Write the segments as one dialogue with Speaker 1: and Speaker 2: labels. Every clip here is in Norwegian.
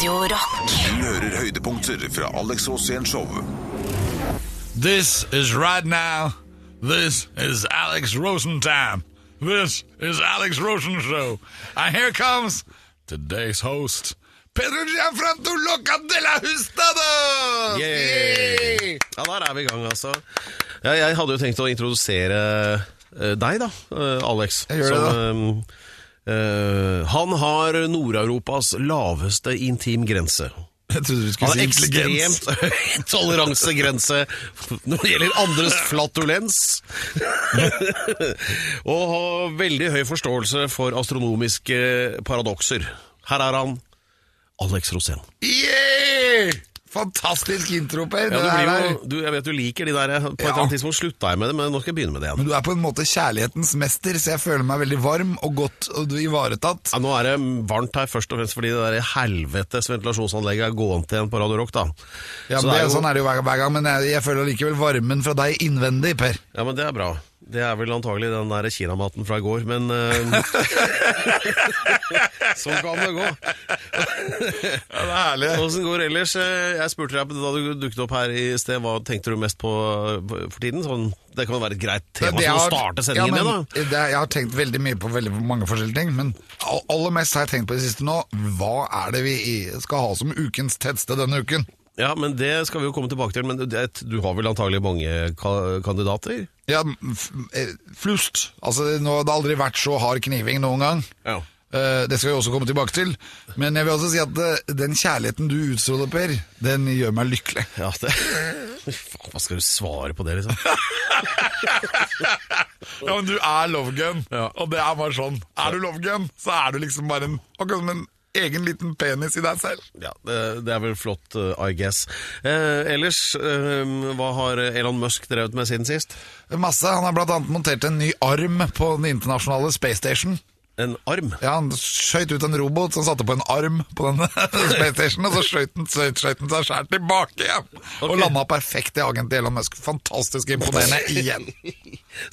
Speaker 1: Radio Rock.
Speaker 2: Du hører høydepunkter fra Alex Rosén Show.
Speaker 3: This is right now. This is Alex Rosen time. This is Alex Rosen show. And here comes today's host, Pedro Gianfranto Loca de la Hustado!
Speaker 4: Yay! Ja, der er vi i gang, altså. Ja, jeg hadde jo tenkt å introdusere eh, deg, da, eh, Alex.
Speaker 3: Jeg gjør det, da.
Speaker 4: Eh, han har Nord-Europas laveste intimgrense.
Speaker 3: Jeg trodde du skulle
Speaker 4: Han har ekstremt høy toleransegrense når det gjelder andres flatulens. og har veldig høy forståelse for astronomiske paradokser. Her er han, Alex Rosén.
Speaker 3: Yeah! Fantastisk intro, Per.
Speaker 4: Ja, du blir jo,
Speaker 3: er-
Speaker 4: du, jeg vet du liker de der. På et
Speaker 3: Ja.
Speaker 4: eller annet tidspunkt slutta jeg med det, men nå skal jeg begynne med det igjen.
Speaker 3: Men du er på en måte kjærlighetens mester, så jeg føler meg veldig varm og godt og du er ivaretatt.
Speaker 4: Ja, nå er det varmt her først og fremst fordi det der helvetes ventilasjonsanlegget er gående igjen på Radio Rock. da.
Speaker 3: Ja,
Speaker 4: Så
Speaker 3: men det,
Speaker 4: jo-
Speaker 3: Sånn er det jo hver, hver gang, men jeg, jeg føler likevel varmen fra deg innvendig, Per.
Speaker 4: Ja, men det er bra. Det er vel antagelig den der kinamaten fra i går, men uh, Sånn kan det gå.
Speaker 3: Ja, det er herlig.
Speaker 4: Åssen går det ellers? Eh, Jeg spurte deg da du dukket opp her i sted, hva tenkte du mest på på- for tiden? Sånn, det kan jo være et greit tema
Speaker 3: Det
Speaker 4: for å starte sendingen
Speaker 3: ja,
Speaker 4: med, da.
Speaker 3: det, jeg har tenkt veldig mye på veldig mange forskjellige ting, men all- aller mest har jeg tenkt på det siste nå. Hva er det vi skal ha som ukens tettsted denne uken?
Speaker 4: Ja, men det skal vi jo komme tilbake til. Men det, du har vel antagelig mange ka kandidater?
Speaker 3: Ja, eh, flust. Altså, nå, det har aldri vært så hard kniving noen gang.
Speaker 4: Ja.
Speaker 3: Eh, det skal vi også komme tilbake til. Men jeg vil også si at eh, den kjærligheten du utstråler, Per, den gjør meg lykkelig.
Speaker 4: Ja, det Hva skal du svare på det, liksom?
Speaker 3: Ja, men du er Lovegun,
Speaker 4: Ja.
Speaker 3: og det er bare sånn. Er du Lovegun, så er du liksom bare en, akkurat som en egen liten penis i deg selv.
Speaker 4: Ja, det, det er vel flott, uh, I guess. Eh, ellers, eh, hva har Elon Musk drevet med siden sist?
Speaker 3: Masse. Han har annet montert en ny arm på den internasjonale Space Station.
Speaker 4: En arm?
Speaker 3: Ja, Han skøyt ut en robot som satte på en arm på denne PlayStation, og så skøyt den, den seg skjært tilbake igjen. Og
Speaker 4: Ok.
Speaker 3: landa perfekt i agent Elon Musk. Fantastisk imponerende igjen.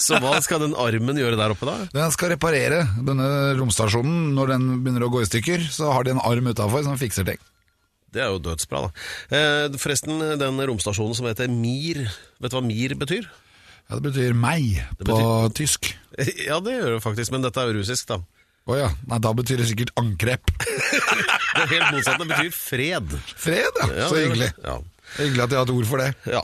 Speaker 4: Så hva skal den armen gjøre der oppe, da?
Speaker 3: Den skal reparere denne romstasjonen. Når den begynner å gå i stykker, så har de en arm utafor som fikser ting.
Speaker 4: Det er jo dødsbra, da. Eh, forresten, den romstasjonen som heter Mir, vet du hva Mir betyr?
Speaker 3: Ja, Det betyr meg på tysk.
Speaker 4: Ja, det gjør det faktisk, men dette er jo russisk, da.
Speaker 3: Å ja. Nei, da betyr det sikkert angrep.
Speaker 4: Det er helt motsatt, det betyr fred.
Speaker 3: Fred, ja.
Speaker 4: Ja,
Speaker 3: Så hyggelig.
Speaker 4: Ja.
Speaker 3: Hyggelig at de har et ord for det.
Speaker 4: ja.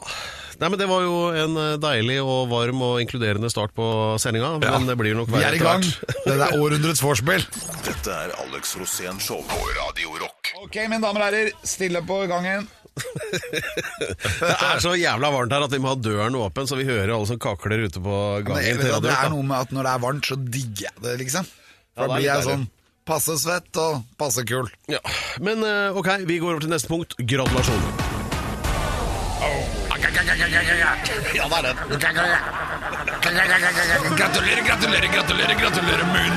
Speaker 4: Nei, men Det var jo en eh, deilig og varm og inkluderende start på sendinga.
Speaker 3: Ja.
Speaker 4: Men det blir nok
Speaker 3: Vi er i gang. Dette er århundrets vorspiel.
Speaker 2: Dette er Alex Rosén Show på Radio Rock.
Speaker 3: Ok, mine damer og herrer, stille på gangen.
Speaker 4: Det er så jævla varmt her at vi må ha døren åpen, så vi hører alle som kakler ute på
Speaker 3: Men
Speaker 4: gangen.
Speaker 3: jeg
Speaker 4: til Radio
Speaker 3: det er noe med at når det er varmt, så digger jeg det, liksom. For da blir jeg sånn passe svett og passe kul.
Speaker 4: Ja. Men eh, ok, vi går over til neste punkt. Gratulasjoner.
Speaker 3: Ja, det er det. Gratulerer, gratulerer, gratulerer, gratulerer, min.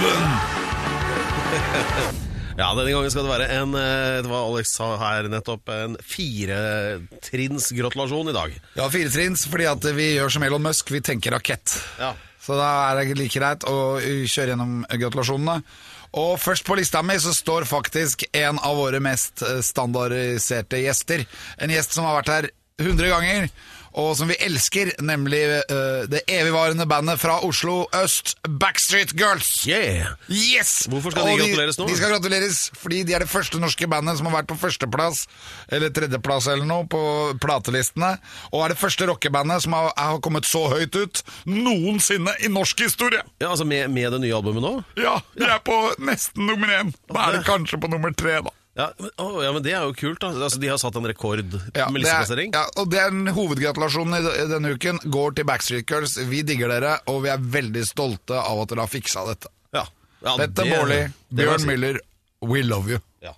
Speaker 4: Ja, denne gangen skal det være en eh, Det var Alex sa her nettopp, en firetrinns gratulasjon i dag.
Speaker 3: Ja, firetrinns, fordi at vi gjør som Elon Musk, vi tenker rakett.
Speaker 4: Ja.
Speaker 3: Så da er det like greit å kjøre gjennom gratulasjonene. Og først på lista mi så står faktisk en av våre mest standardiserte gjester. En gjest som har vært her 100 ganger, og som vi elsker, nemlig uh, det evigvarende bandet fra Oslo øst, Backstreet Girls.
Speaker 4: Yeah!
Speaker 3: Yes!
Speaker 4: Hvorfor skal de gratuleres nå?
Speaker 3: De skal gratuleres fordi de er det første norske bandet som har vært på førsteplass, eller tredjeplass eller noe, på platelistene. Og er det første rockebandet som har, har kommet så høyt ut noensinne i norsk historie.
Speaker 4: Ja, altså med, med det nye albumet nå?
Speaker 3: Ja, de er på nesten nummer én. Da er det kanskje på nummer tre, da.
Speaker 4: Ja, men, å, ja, men det er jo kult, da. Altså, de har satt en rekord
Speaker 3: Ja,
Speaker 4: med
Speaker 3: det er,
Speaker 4: listeplassering.
Speaker 3: ja, og den hovedgratulasjonen i d- denne uken går til Backstreet Girls. Vi digger dere, og vi er veldig stolte av at dere har fiksa dette.
Speaker 4: Ja. Ja,
Speaker 3: Dette
Speaker 4: det-
Speaker 3: Bårli,
Speaker 4: det må jeg
Speaker 3: Bjørn
Speaker 4: si.
Speaker 3: Müller, we love you.
Speaker 4: Ja.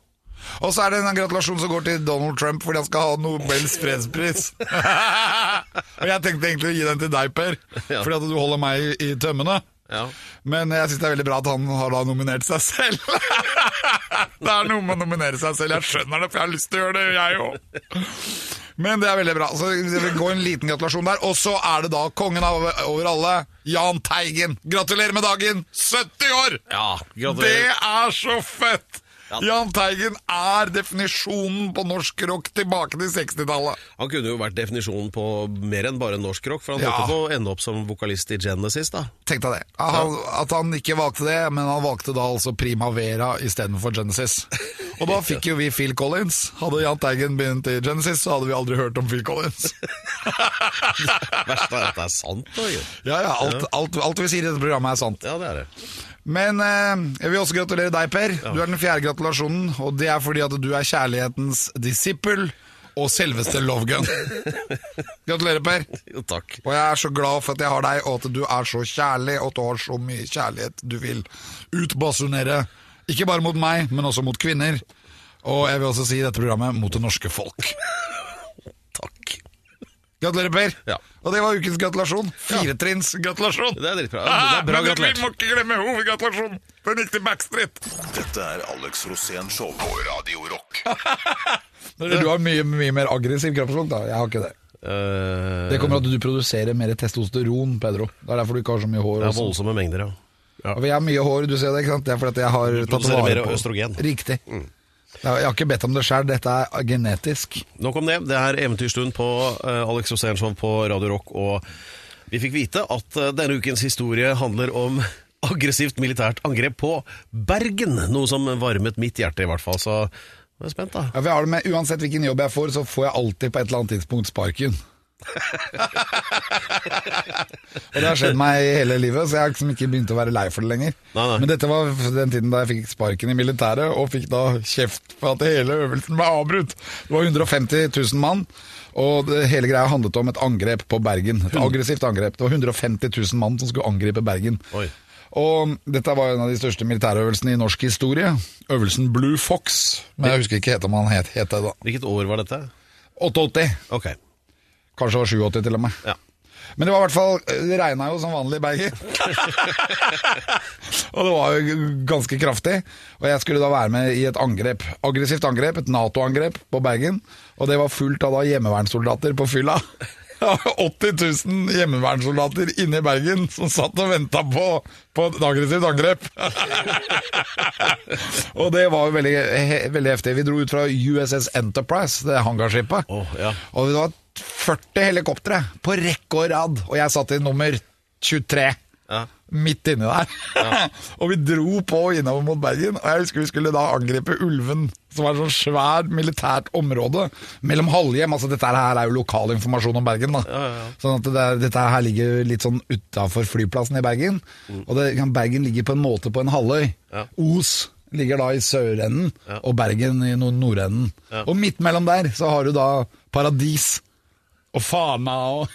Speaker 3: Og så er det en gratulasjon som går til Donald Trump fordi han skal ha Nobels fredspris. og jeg tenkte egentlig å gi den til deg, Per,
Speaker 4: Ja.
Speaker 3: fordi at du holder meg i, i tømmene.
Speaker 4: Ja.
Speaker 3: Men jeg syns det er veldig bra at han har da nominert seg selv. det er noe med å nominere seg selv. Jeg skjønner det, for jeg har lyst til å gjøre det, jeg òg. Men det er veldig bra. Så det vil gå en liten gratulasjon der. Og så er det da kongen av, over alle, Jahn Teigen. Gratulerer med dagen! 70 år!
Speaker 4: ja
Speaker 3: Det er så fett! Jahn Teigen er definisjonen på norsk rock tilbake til 60-tallet.
Speaker 4: Han kunne jo vært definisjonen på mer enn bare norsk rock, for han
Speaker 3: Ja.
Speaker 4: holdt på å ende opp som vokalist i Genesis, da.
Speaker 3: Tenk deg det. Han, at han ikke valgte det, men han valgte da altså Primavera istedenfor Genesis. Og da fikk jo vi Phil Collins. Hadde Jahn Teigen begynt i Genesis, så hadde vi aldri hørt om Phil Collins.
Speaker 4: det verste er at det er sant, da.
Speaker 3: Ja, ja, alt, alt, alt vi sier i dette programmet er sant.
Speaker 4: Ja, det er det.
Speaker 3: Men eh, jeg vil også gratulere deg, Per. Du er den fjerde gratulasjonen, og det er fordi at du er kjærlighetens disippel og selveste Lovegun. Gratulerer, Per.
Speaker 4: Jo, takk.
Speaker 3: Og jeg er så glad for at jeg har deg, og at du er så kjærlig, og at du har så mye kjærlighet du vil utbasunere. Ikke bare mot meg, men også mot kvinner. Og jeg vil også si i dette programmet mot det norske folk.
Speaker 4: Takk.
Speaker 3: Gratulerer, Per.
Speaker 4: Ja.
Speaker 3: Og det var ukens gratulasjon. Firetrinns gratulasjon.
Speaker 4: Det er dritbra. Det er bra
Speaker 3: Men vi
Speaker 4: gratulert.
Speaker 3: må ikke glemme hovedgratulasjonen. Den gikk til Backstreet.
Speaker 2: Dette er Alex Rosén Show på Radio Rock.
Speaker 3: Du har mye, mye mer aggressiv kroppsspråk, da. Jeg har ikke det.
Speaker 4: Eh,
Speaker 3: Det kommer av at du produserer mer testosteron, Pedro. Det er derfor du ikke har så mye hår.
Speaker 4: det er
Speaker 3: også.
Speaker 4: voldsomme mengder, ja. ja.
Speaker 3: Og jeg har mye hår, du ser det, ikke sant? Det er fordi at jeg har tatt
Speaker 4: produserer
Speaker 3: vare
Speaker 4: mer
Speaker 3: på
Speaker 4: østrogen.
Speaker 3: Riktig. Jeg har ikke bedt om det sjøl, dette er genetisk.
Speaker 4: Nok om det. Det er Eventyrstund på eh, Alex Rosénshow på Radio Rock, og vi fikk vite at eh, denne ukens historie handler om aggressivt militært angrep på Bergen. Noe som varmet mitt hjerte, i hvert fall. Så jeg er spent, da.
Speaker 3: Ja, med, Uansett hvilken jobb jeg får, så får jeg alltid på et eller annet tidspunkt sparken. og det har skjedd meg hele livet, så jeg har liksom ikke begynt å være lei for det lenger.
Speaker 4: Nei, nei.
Speaker 3: Men dette var den tiden da jeg fikk sparken i militæret, og fikk da kjeft for at hele øvelsen ble avbrutt. Det var 150 000 mann, og det hele greia handlet om et angrep på Bergen. Et aggressivt angrep. Det var 150 000 mann som skulle angripe Bergen.
Speaker 4: Oi.
Speaker 3: Og dette var en av de største militærøvelsene i norsk historie. Øvelsen Blue Fox. Men jeg husker ikke om han het, het det da.
Speaker 4: Hvilket år var dette?
Speaker 3: 88.
Speaker 4: Ok.
Speaker 3: Kanskje det var 87 til og med.
Speaker 4: Ja.
Speaker 3: Men det var i hvert fall Det regna jo som vanlig i Bergen. og det var jo ganske kraftig. Og jeg skulle da være med i et angrep. Aggressivt angrep, et Nato-angrep på Bergen. Og det var fullt av da hjemmevernsoldater på fylla. 80 000 hjemmevernsoldater inne i Bergen som satt og venta på, på et aggressivt angrep. og det var jo veldig, he, veldig heftig. Vi dro ut fra USS Enterprise, det hangarskipet.
Speaker 4: Oh, ja.
Speaker 3: Og det var 40 helikoptre på rekke og rad, og jeg satt i nummer 23.
Speaker 4: Ja.
Speaker 3: Midt inni der. og vi dro på innover mot Bergen, og jeg husker vi skulle da angripe Ulven, som var et sånn svært militært område mellom Halhjem. Altså dette her er jo lokal informasjon om Bergen, da. Sånn at det, dette her ligger litt sånn utafor flyplassen i Bergen. Og det, Bergen ligger på en måte på en halvøy.
Speaker 4: Ja.
Speaker 3: Os ligger da i sørenden, og Bergen i nord- nordenden. Og midt mellom der så har du da Paradis og Fana og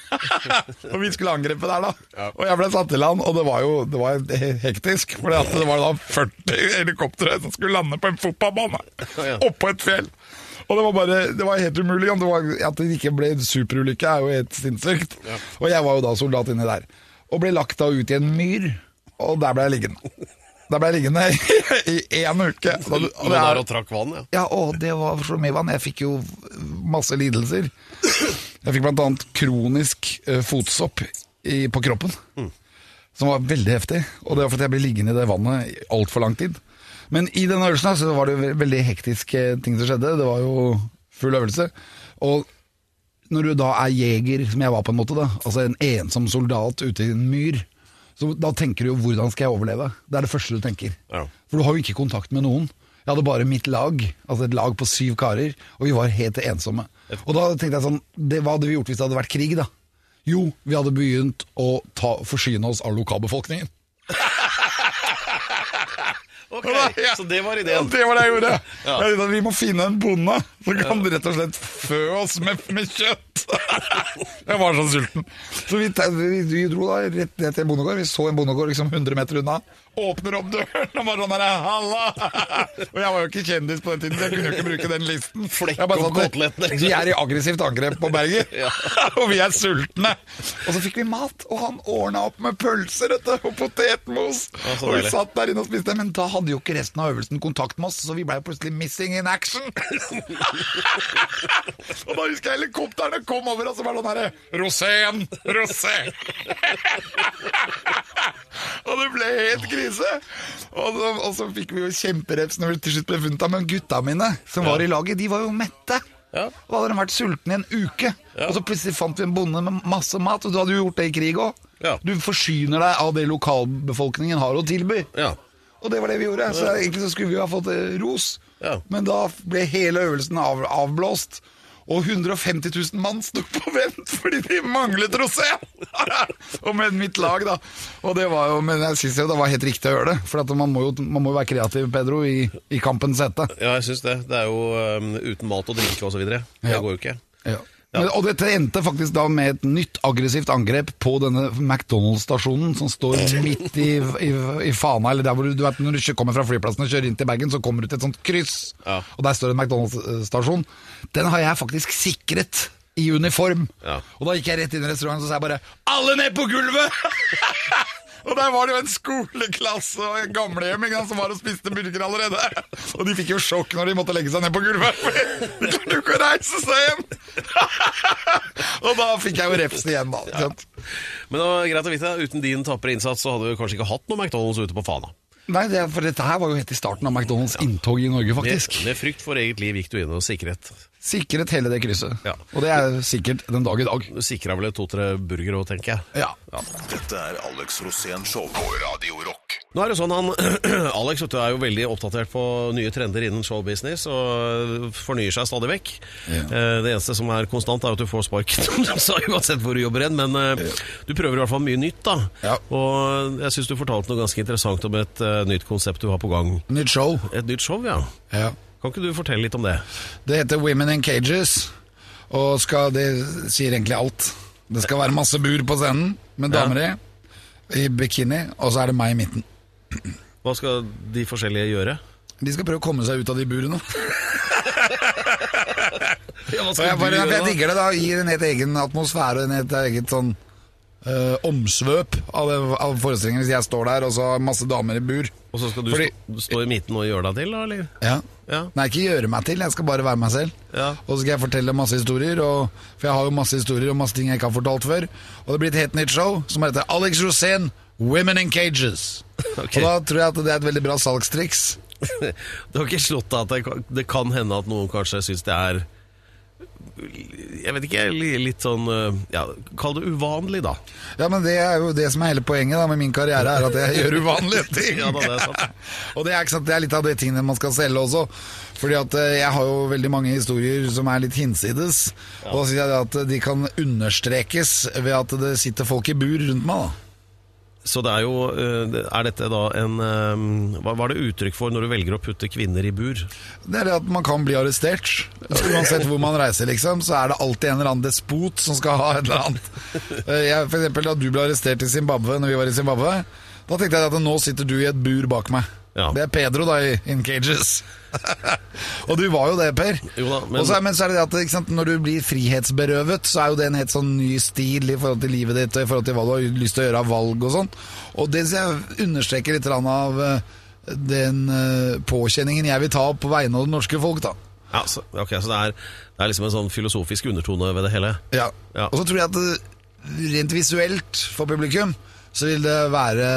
Speaker 3: Og vi skulle angripe der, da. Og jeg ble satt i land, og det var jo det var hektisk. For det var da 40 helikoptre som skulle lande på en fotballbane
Speaker 4: Ja.
Speaker 3: oppå et fjell. Og det var bare, det var helt umulig. Det var, at det ikke ble superulykke, er jo helt sinnssykt. Og jeg var jo da soldat inni der. Og ble lagt da ut i en myr, og der ble jeg liggende. Der ble jeg liggende i én uke. Da du-
Speaker 4: Lå
Speaker 3: det er-
Speaker 4: der og trakk vann, ja.
Speaker 3: ja, å, det var så mye vann. Jeg fikk jo masse lidelser. Jeg fikk annet kronisk uh, fotsopp i, på kroppen. Som var veldig heftig. Og det var fordi jeg ble liggende i det vannet i altfor lang tid. Men i denne øvelsen her, så var det jo veldig hektiske ting som skjedde. Det var jo full øvelse. Og når du da er jeger, som jeg var på en måte, da, altså en ensom soldat ute i en myr, så da tenker du jo 'hvordan skal jeg overleve'? Det er det første du tenker.
Speaker 4: Ja.
Speaker 3: For du har jo ikke kontakt med noen. Jeg hadde bare mitt lag, altså et lag på syv karer, og vi var helt ensomme. Og da tenkte jeg sånn, det, hva hadde vi gjort hvis det hadde vært krig da? Jo, vi hadde begynt å ta, forsyne oss av lokalbefolkningen.
Speaker 4: Ok,
Speaker 3: Ja.
Speaker 4: Så det var ideen.
Speaker 3: det var det jeg gjorde.
Speaker 4: Ja.
Speaker 3: Vi må finne en bonde som kan rett og slett fø oss med, med kjøtt. Jeg var så sulten. Så vi, vi, vi dro da rett ned til en bondegård. Vi så en bondegård liksom 100 meter unna. Åpner opp døren og bare sånn herre, halla! Og jeg var jo ikke kjendis på den tiden, så jeg kunne jo ikke bruke den listen.
Speaker 4: Flekk
Speaker 3: Jeg bare
Speaker 4: opp
Speaker 3: sa
Speaker 4: koteletter.
Speaker 3: Vi er i aggressivt angrep på Bergen, og vi er sultne. Og så fikk vi mat, og han ordna opp med pølser vet du, og potetmos.
Speaker 4: Ja, så
Speaker 3: og vi
Speaker 4: deilig.
Speaker 3: satt der inne og spiste, men da hadde jo ikke resten av øvelsen kontakt med oss, så vi ble plutselig missing in action. og da husker jeg helikoptrene kom over, og så var det sånn herre Rosén! Rosé! og det ble helt krise. Og så, og så fikk vi jo kjempereps når vi til slutt ble funnet av. Men gutta mine som var i laget, de var jo mette.
Speaker 4: Ja.
Speaker 3: Og hadde de vært sultne i en uke. Og så plutselig fant vi en bonde med masse mat, og du hadde jo gjort det i krig òg.
Speaker 4: Ja.
Speaker 3: Du forsyner deg av det lokalbefolkningen har å tilby.
Speaker 4: Ja.
Speaker 3: Og det var det vi gjorde. Så egentlig så skulle vi jo ha fått eh, ros.
Speaker 4: Ja.
Speaker 3: Men da ble hele øvelsen av, avblåst. Og 150 000 mann sto på vent fordi de manglet rosé! og med mitt lag, da. Og det var jo, Men jeg syns det var helt riktig å gjøre det. For man, må jo, man må være kreativ, Pedro, i, i kampens hete.
Speaker 4: ja, jeg syns det. Det er jo um, uten mat og drikke osv. Det
Speaker 3: Ja.
Speaker 4: går jo ikke.
Speaker 3: Ja. Men, og dette endte faktisk da med et nytt aggressivt angrep på denne McDonald's-stasjonen som står midt i, i, i Fana, eller der hvor du, du vet når du kommer fra flyplassen og kjører inn til Bergen, så kommer du til et sånt kryss,
Speaker 4: Ja.
Speaker 3: og der står en McDonald's-stasjon. Den har jeg faktisk sikret i uniform.
Speaker 4: Ja.
Speaker 3: Og da gikk jeg rett inn i restauranten og sa jeg bare 'Alle ned på gulvet!' Og der var det jo en skoleklasse og en gamlehjem som var og spiste burger allerede. Og de fikk jo sjokk når de måtte legge seg ned på gulvet. De klarte jo ikke å reise seg igjen! og da fikk jeg jo refsen igjen, da. Ja.
Speaker 4: Men det var greit å vite, uten din tapre innsats så hadde du kanskje ikke hatt noe McDonald's ute på Fana.
Speaker 3: Nei, det, for dette her var jo helt i starten av McDonald's inntog i Norge,
Speaker 4: Med,
Speaker 3: faktisk.
Speaker 4: med frykt for eget liv gikk du inn og sikret.
Speaker 3: Sikret hele det krysset.
Speaker 4: Ja.
Speaker 3: Og det er sikkert den dag i dag.
Speaker 4: Du sikra vel to-tre burgere òg, tenker jeg.
Speaker 3: Ja.
Speaker 2: Dette er Alex Rosén Show på Radio Rock.
Speaker 4: Nå er det sånn, han, Alex du, er jo veldig oppdatert på nye trender innen showbusiness og fornyer seg stadig vekk.
Speaker 3: Ja.
Speaker 4: Eh, Det eneste som er konstant, er at du får sparken, som uansett hvor du jobber hen. Men eh, du prøver i hvert fall mye nytt, da.
Speaker 3: Ja.
Speaker 4: Og jeg syns du fortalte noe ganske interessant om et eh, nytt konsept du har på gang.
Speaker 3: Nytt show.
Speaker 4: Et nytt show, ja.
Speaker 3: Ja.
Speaker 4: Kan ikke du fortelle litt om det?
Speaker 3: Det heter Women in Cages, og skal, det sier egentlig alt. Det skal være masse bur på scenen med damer i, i bikini, og så er det meg i midten.
Speaker 4: Hva skal de forskjellige gjøre?
Speaker 3: De skal prøve å komme seg ut av de burene.
Speaker 4: Ja,
Speaker 3: jeg, bare, jeg digger det, da. Gir en helt egen atmosfære, og en helt eget sånn eh, omsvøp av, av forestillingen hvis jeg står der, og så har masse damer i bur.
Speaker 4: Og så skal du
Speaker 3: Fordi-
Speaker 4: stå, stå i midten og gjøre deg til, da? eller?
Speaker 3: Ja.
Speaker 4: Ja.
Speaker 3: Nei, ikke gjøre meg til, jeg skal bare være meg selv.
Speaker 4: Ja.
Speaker 3: Og så skal jeg fortelle masse historier, og, for jeg har jo masse historier og masse ting jeg ikke har fortalt før. Og det blir et helt nytt show som heter Alex Rosén, Women in Cages.
Speaker 4: Okay.
Speaker 3: Og da tror jeg at det er et veldig bra salgstriks.
Speaker 4: Det har ikke slått deg at det kan hende at noen kanskje syns det er Jeg vet ikke, litt sånn øh, ja, Kall det uvanlig, da.
Speaker 3: Ja, men det er jo det som er hele poenget da med min karriere, er at jeg gjør uvanlige ting.
Speaker 4: Ja, da, det er sant.
Speaker 3: og det er, sant, det er litt av de tingene man skal selge også. Fordi at eh, jeg har jo veldig mange historier som er litt hinsides. Og da sier jeg at de kan understrekes ved at det sitter folk i bur rundt meg. da
Speaker 4: Så det er jo øh, Er dette da en øh, Hva er det uttrykk for når du velger å putte kvinner i bur?
Speaker 3: Det er det at man kan bli arrestert. Uansett hvor man reiser, liksom, så er det alltid en eller annen despot som skal ha et eller annet. Eh, Jeg, for eksempel da du ble arrestert i Zimbabwe, når vi var i Zimbabwe, da tenkte jeg at nå sitter du i et bur bak meg.
Speaker 4: Ja.
Speaker 3: Det er Pedro da i In Cages. og du var jo det, Per.
Speaker 4: Jo da, men-
Speaker 3: Og så er- men så er det at sant, når du blir frihetsberøvet, så er jo det en helt sånn ny stil i forhold til livet ditt og i forhold til hva du har lyst til å gjøre av valg og sånn. Og det jeg understreker litt av eh, den eh, påkjenningen jeg vil ta på vegne av det norske folk, da.
Speaker 4: Ja, så, ok, så det er, det er liksom en sånn filosofisk undertone ved det hele?
Speaker 3: Ja.
Speaker 4: Ja.
Speaker 3: Og så tror jeg at eh, rent visuelt for publikum så vil det være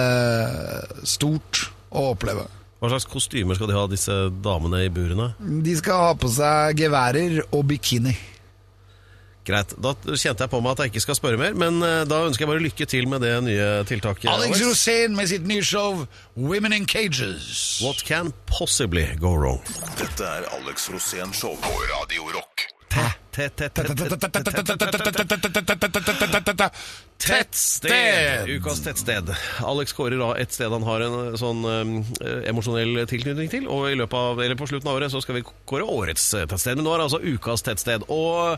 Speaker 3: stort å oppleve.
Speaker 4: Hva slags kostymer skal de ha, disse damene i burene?
Speaker 3: De skal ha på seg geværer og bikini.
Speaker 4: Greit, da kjente jeg på meg at jeg ikke skal spørre mer, men øh, da ønsker jeg bare lykke til med det nye tiltaket.
Speaker 3: Alex Rosén med sitt nye show Women in Cages.
Speaker 4: What can possibly go wrong?
Speaker 2: Dette er Alex Rosén Show på Radio Rock.
Speaker 3: Tettsted!
Speaker 4: Ukas tettsted. Alex kårer da et sted han har en eh, sånn eh, emosjonell tilknytning til. Og i løpet av, eller på slutten av året så skal vi kåre årets tettsted. Men nå er det altså ukas tettsted. Og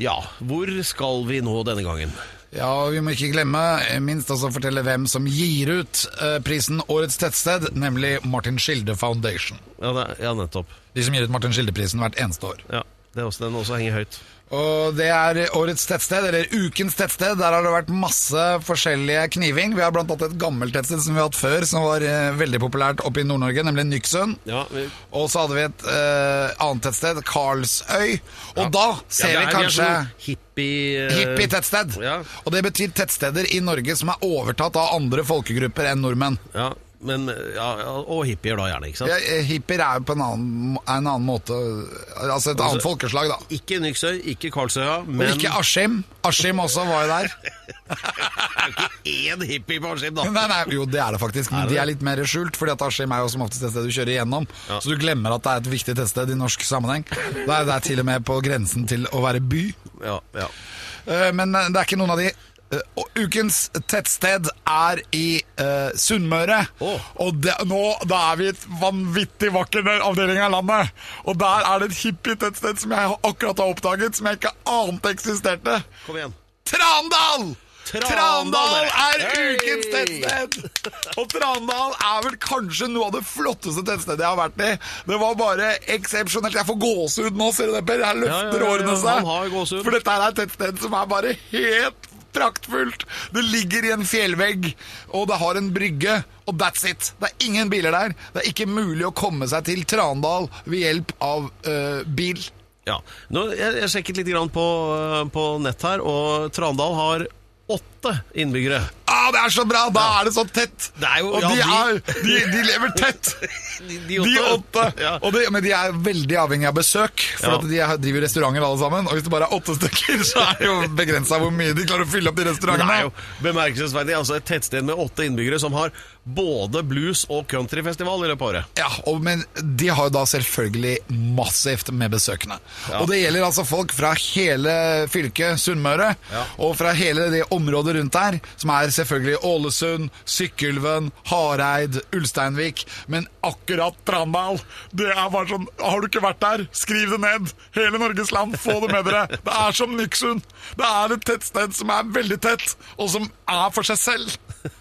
Speaker 4: ja, hvor skal vi nå denne gangen?
Speaker 3: Ja, vi må ikke glemme eh, minst også fortelle hvem som gir ut eh, prisen Årets tettsted, nemlig Martin Skilde Foundation.
Speaker 4: Ja, det, ja nettopp.
Speaker 3: De som gir ut Martin Skilde-prisen hvert eneste år.
Speaker 4: Ja. Det er også, den også henger høyt.
Speaker 3: Og det er årets tettsted, eller ukens tettsted. Der har det vært masse forskjellige kniving. Vi har blant annet et gammelt tettsted som vi har hatt før, som var eh, veldig populært oppe i Nord-Norge, nemlig Nyksund.
Speaker 4: Ja, vi,
Speaker 3: Og så hadde vi et uh, annet tettsted, Karlsøy. Og da ser
Speaker 4: Ja, er,
Speaker 3: vi kanskje
Speaker 4: sånn hippie... uh...
Speaker 3: hippie-tettsted.
Speaker 4: Ja.
Speaker 3: Og det betyr tettsteder i Norge som er overtatt av andre folkegrupper enn nordmenn.
Speaker 4: Ja, men, ja, og hippier da gjerne, ikke sant?
Speaker 3: Ja, eh, hippier er jo på en annen, er en annen måte Altså et annet folkeslag, da.
Speaker 4: Ikke Nyksøy, ikke Karlsøya,
Speaker 3: Og ikke Askim. Askim også var jo der.
Speaker 4: det er jo ikke én hippie på Askim, da.
Speaker 3: Nei, nei, jo, det er det faktisk, men de er litt mer skjult. Fordi at Askim er jo som oftest et sted du kjører igjennom.
Speaker 4: Ja.
Speaker 3: Så du glemmer at det er et viktig tettsted i norsk sammenheng. Det er, det er til og med på grensen til å være by.
Speaker 4: Ja, ja.
Speaker 3: Eh, Men eh, det er ikke noen av de. Eh, Ukens tettsted er i uh, Sunnmøre.
Speaker 4: Oh.
Speaker 3: Og det, nå da er vi i et vanvittig vakker avdeling av landet. Og der er det et hippie-tettsted som jeg akkurat har oppdaget, som jeg ikke ante eksisterte.
Speaker 4: Kom igjen.
Speaker 3: Trandal!
Speaker 4: Trandal,
Speaker 3: er ukens tettsted! Og Trandal er vel kanskje noe av det flotteste tettstedet jeg har vært i. Det var bare eksepsjonelt. Jeg får gåsehud nå, ser du det, Per? Her løfter
Speaker 4: Ja, ja, ja,
Speaker 3: årene seg. For dette er et tettsted som er bare helt praktfullt. Det ligger i en fjellvegg, og det har en brygge, og that's it. Det er ingen biler der. Det er ikke mulig å komme seg til Trandal ved hjelp av uh, bil.
Speaker 4: Ja. Nå, jeg, jeg sjekket litt på, eh, på nett her, og Trandal har åtte innbyggere.
Speaker 3: Ah, det er så bra! Da er det så tett!
Speaker 4: Det jo-
Speaker 3: og
Speaker 4: ja,
Speaker 3: de, er, de, de lever tett!
Speaker 4: De,
Speaker 3: De åtte!
Speaker 4: Ja.
Speaker 3: Og de, men de er veldig avhengig av besøk, for
Speaker 4: Ja.
Speaker 3: de er- driver restauranter alle sammen. Og hvis det bare er åtte stykker, så er det jo begrensa hvor mye de klarer å fylle opp de
Speaker 4: restaurantene. det er jo bemerkelsesverdig. Altså et tettsted med åtte innbyggere som har både blues- og countryfestival i løpet av året.
Speaker 3: Ja, og, Men de har jo da selvfølgelig massivt med besøkende.
Speaker 4: Ja.
Speaker 3: Og det gjelder altså folk fra hele fylket Sunnmøre,
Speaker 4: Ja.
Speaker 3: og fra hele det området rundt der, som er selvfølgelig Ålesund, Sykkylven, Hareid, Ulsteinvik, men akkurat Trandal, det er bare sånn Har du ikke vært der, skriv det ned! Hele Norges land, få det med dere! Det er som Nyksund! Det er et tettsted som er veldig tett, og som er for seg selv.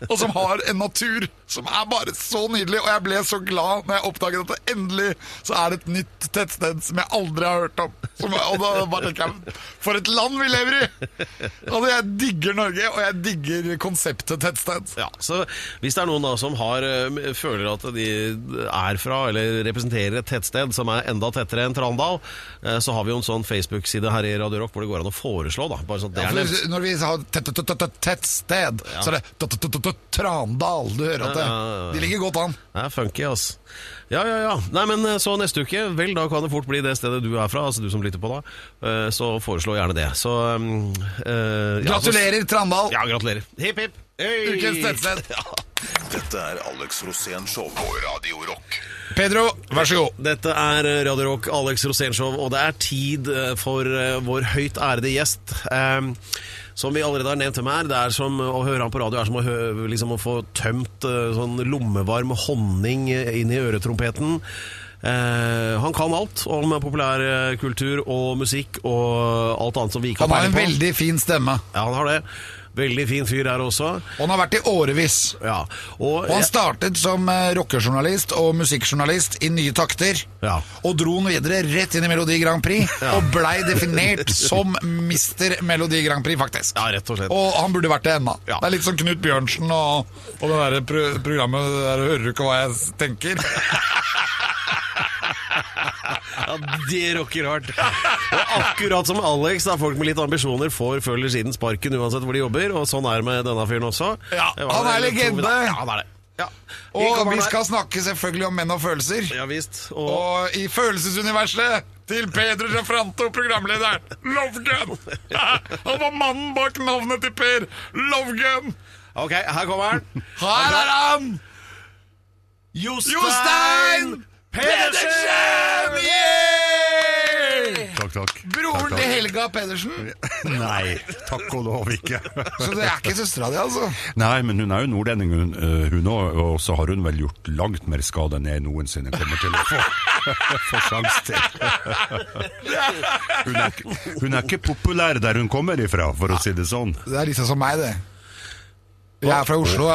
Speaker 3: Og som har en natur som er bare så nydelig. Og jeg ble så glad når jeg oppdaget at det endelig så er det et nytt tettsted som jeg aldri har hørt om. Som, og da bare tenker jeg For et land vi lever i! Altså, jeg digger Norge, og jeg digger konseptet tettsted.
Speaker 4: Ja, så Hvis det er noen da som har, eh, føler at de er fra eller representerer et tettsted som er enda tettere enn Trandal, eh, så har vi jo en sånn Facebook-side her i Radio Rock hvor det går an å foreslå. da Bare sånn det er nevnt.
Speaker 3: når vi har tett- tett- tett- tett- tettsted, så er det Trandal. Du hører at det,
Speaker 4: Ja, ja, ja, ja.
Speaker 3: de ligger godt an.
Speaker 4: Det er funky, ass. Ja, ja, ja. Nei, men eh, så neste uke, vel, da kan det fort bli det stedet du er fra, altså du som lytter på da. Eh, Så foreslå gjerne det. Så um, eh, ja, så-
Speaker 3: Gratulerer, Trandal!
Speaker 4: Ja, gratulerer. Hipp, hipp.
Speaker 3: Ukens tettsted.
Speaker 2: Dette er Alex Rosén Show på Radio Rock.
Speaker 3: Pedro, vær så god.
Speaker 4: Dette er Radio Rock, Alex Rosénshow, og det er tid for vår høyt ærede gjest. Ehm, som vi allerede har nevnt til meg, det er som å høre han på radio er som å, høre, liksom å få tømt eh, sånn lommevarm honning inn i øretrompeten. Uh, han kan alt om populærkultur og musikk og alt annet som vi ikke
Speaker 3: Han
Speaker 4: har
Speaker 3: har en veldig fin stemme,
Speaker 4: Ja, han har det. Veldig fin fyr her også.
Speaker 3: og han har vært i årevis.
Speaker 4: Ja, og,
Speaker 3: Og han startet som eh, rockejournalist og musikkjournalist i Nye Takter.
Speaker 4: Ja.
Speaker 3: Og dro han videre rett inn i Melodi Grand Prix, og blei definert som Mister Melodi Grand Prix, faktisk.
Speaker 4: Ja, rett og slett.
Speaker 3: Og han burde vært det ennå.
Speaker 4: Ja.
Speaker 3: Det er litt som Knut Bjørnsen og, og det der pro programmet der Hører du ikke hva jeg tenker?
Speaker 4: Ja, det rocker hardt. Og akkurat som Alex, da folk med litt ambisjoner får før eller siden sparken uansett hvor de jobber, og sånn er det med denne fyren også.
Speaker 3: Ja, han er legende.
Speaker 4: Ja, han er det. Ja.
Speaker 3: Og vi skal snakke selvfølgelig om menn og følelser.
Speaker 4: Ja visst. Og,
Speaker 3: Og i følelsesuniverset til Pedro Giafranto, programlederen. Lovegun! Han var mannen bak navnet til Per. Lovegun!
Speaker 4: ok, her kommer han.
Speaker 3: Her er han! Jostein Pedersen! Yeah!
Speaker 1: Takk, takk.
Speaker 3: Broren
Speaker 1: Takk,
Speaker 3: til. Helga Pedersen.
Speaker 1: Nei, takk og lov ikke.
Speaker 3: Så det er ikke søstera di, altså?
Speaker 1: Nei, men hun er jo nordlending, hun, eh, hun òg, og så har hun vel gjort langt mer skade enn jeg noensinne kommer til å få, få sjans til. Hun er, hun er ikke populær der hun kommer ifra, for å si det sånn.
Speaker 3: Det er liksom som meg, det. Jeg er fra Oslo.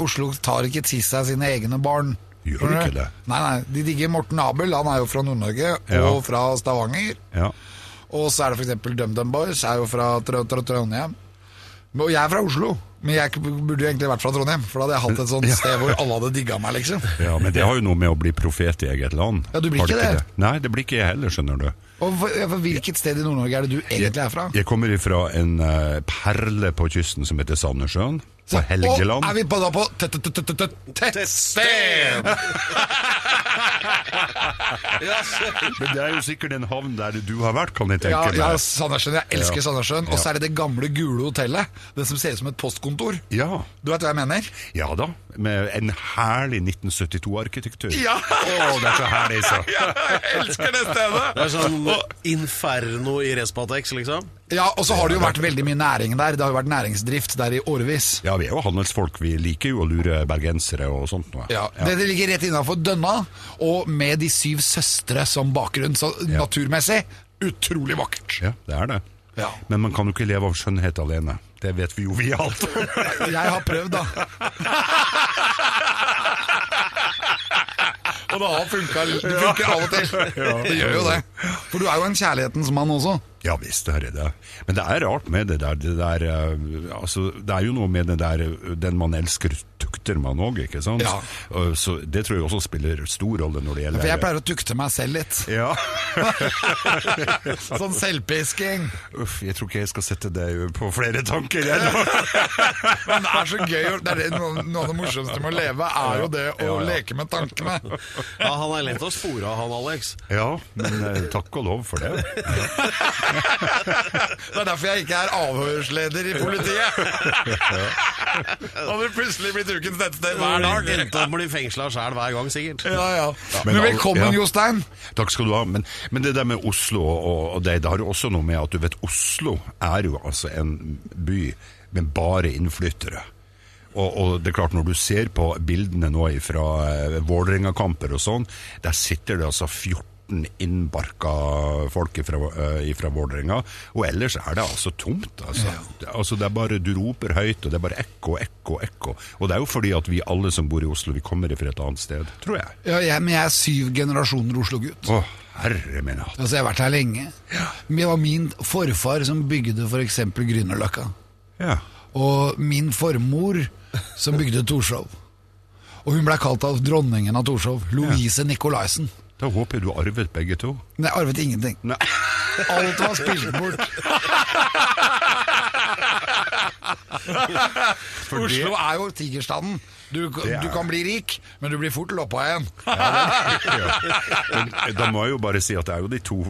Speaker 3: Oslo tar ikke til seg sine egne barn.
Speaker 1: Gjør de ikke det?
Speaker 3: Nei, nei, de digger Morten Abel, han er jo fra Nord-Norge,
Speaker 1: Ja.
Speaker 3: og fra Stavanger.
Speaker 1: Ja.
Speaker 3: Og så er det f.eks. DumDum Boys, er jo fra Tr Tr Trondheim. Og jeg er fra Oslo, men jeg burde jo egentlig vært fra Trondheim, for da hadde jeg hatt et sånt sted hvor alle hadde digga meg, liksom.
Speaker 1: ja, men det har jo noe med å bli profet i eget land.
Speaker 3: Ja, du blir ikke det?
Speaker 1: Nei, det blir ikke jeg heller, skjønner du.
Speaker 3: Og for, for Hvilket sted i Nord-Norge er det du egentlig er fra?
Speaker 1: Jeg kommer ifra en eh, perle på kysten som heter Sandnessjøen. På Helgeland.
Speaker 3: Og er vi på, da på tett- tett- tett- tett- tettsted?
Speaker 1: Men det er jo sikkert en havn der du har vært, kan jeg
Speaker 3: tenke
Speaker 1: tenke
Speaker 3: ja
Speaker 1: meg.
Speaker 3: Sandnessjøen. Jeg elsker
Speaker 1: Ja.
Speaker 3: Sandnessjøen. Og så er det det gamle gule hotellet. Det som ser ut som et postkontor.
Speaker 1: Ja.
Speaker 3: Du vet hva jeg mener?
Speaker 1: ja da, med en herlig 1972-arkitektur.
Speaker 3: Ja.
Speaker 1: Det er så herlig, så.
Speaker 3: Jeg elsker det stedet!
Speaker 4: Det er sånn inferno i Respatex, liksom.
Speaker 3: Ja, Og så har det jo vært veldig mye næring der. Det har jo vært næringsdrift der i årevis.
Speaker 1: Ja, vi er jo handelsfolk. Vi liker jo å lure bergensere og sånt noe.
Speaker 3: Ja, Det ligger rett innafor Dønna, og med De syv søstre som bakgrunn. Så
Speaker 1: Ja.
Speaker 3: naturmessig utrolig vakkert.
Speaker 1: Ja, det er det.
Speaker 3: Ja.
Speaker 1: Men man kan jo ikke leve av skjønnhet alene. Det vet vi jo vi alt.
Speaker 3: Jeg har prøvd, da. og det har funka. Det funker av og til. Det gjør jo det. For du er jo en kjærlighetens mann også.
Speaker 1: Ja visst er det det. Men det er rart med det der. Det, der, eh, altså, det er jo noe med det der eh, Den man elsker, tukter man òg, ikke sant?
Speaker 3: Ja.
Speaker 1: Så det tror jeg også spiller stor rolle når det gjelder
Speaker 3: For jeg pleier å tukte meg selv litt.
Speaker 1: Ja.
Speaker 3: Sånn selvpisking.
Speaker 1: Uff, jeg tror ikke jeg skal sette deg på flere tanker. Jeg, nå.
Speaker 3: Men det er så gøy. Det er det, noe, noe av det morsomste med å leve er jo det å
Speaker 1: Ja, ja.
Speaker 3: leke med tankene.
Speaker 4: Ja, Han er lett å spore av, han Alex.
Speaker 1: ja, men eh, takk og lov for det.
Speaker 3: Det er derfor jeg ikke er avhørsleder i politiet. Hadde du plutselig blitt ukens nettsted hver dag.
Speaker 4: Endte opp med å bli fengsla sjæl hver gang, sikkert.
Speaker 3: Ja, ja.
Speaker 1: Men
Speaker 3: Men velkommen,
Speaker 1: ja.
Speaker 3: Jostein.
Speaker 1: Takk skal du ha. Men, men det der med Oslo og, og det, det har jo også noe med at du vet, Oslo er jo altså en by med bare innflyttere. Og, og det er klart, når du ser på bildene nå fra eh, Vålerenga-kamper og sånn, der sitter det altså 14 innbarka folk fra, uh, Vålerenga, og ellers er det altså tomt. Altså. Det, altså det er bare, Du roper høyt, og det er bare ekko, ekko, ekko. Og det er jo fordi at vi alle som bor i Oslo, vi kommer fra et annet sted, tror jeg.
Speaker 3: Ja, jeg, men jeg er syv generasjoner Oslo-gutt.
Speaker 1: Oh. herre min hatt.
Speaker 3: Altså, jeg har vært her lenge. Det var min forfar som bygde f.eks. Grünerløkka.
Speaker 1: Ja.
Speaker 3: Og min formor som bygde Torshov. Og hun blei kalt av dronningen av Torshov, Louise Nicolaisen.
Speaker 1: Da håper jeg du arvet begge to.
Speaker 3: Men jeg arvet ingenting.
Speaker 1: Nei.
Speaker 3: Alt var spilt bort. Oslo er jo tigerstanden. Du,
Speaker 1: er-
Speaker 3: du kan bli rik, men du blir fort loppa igjen.
Speaker 1: Men eh, da må jeg jo bare si at det er jo de to,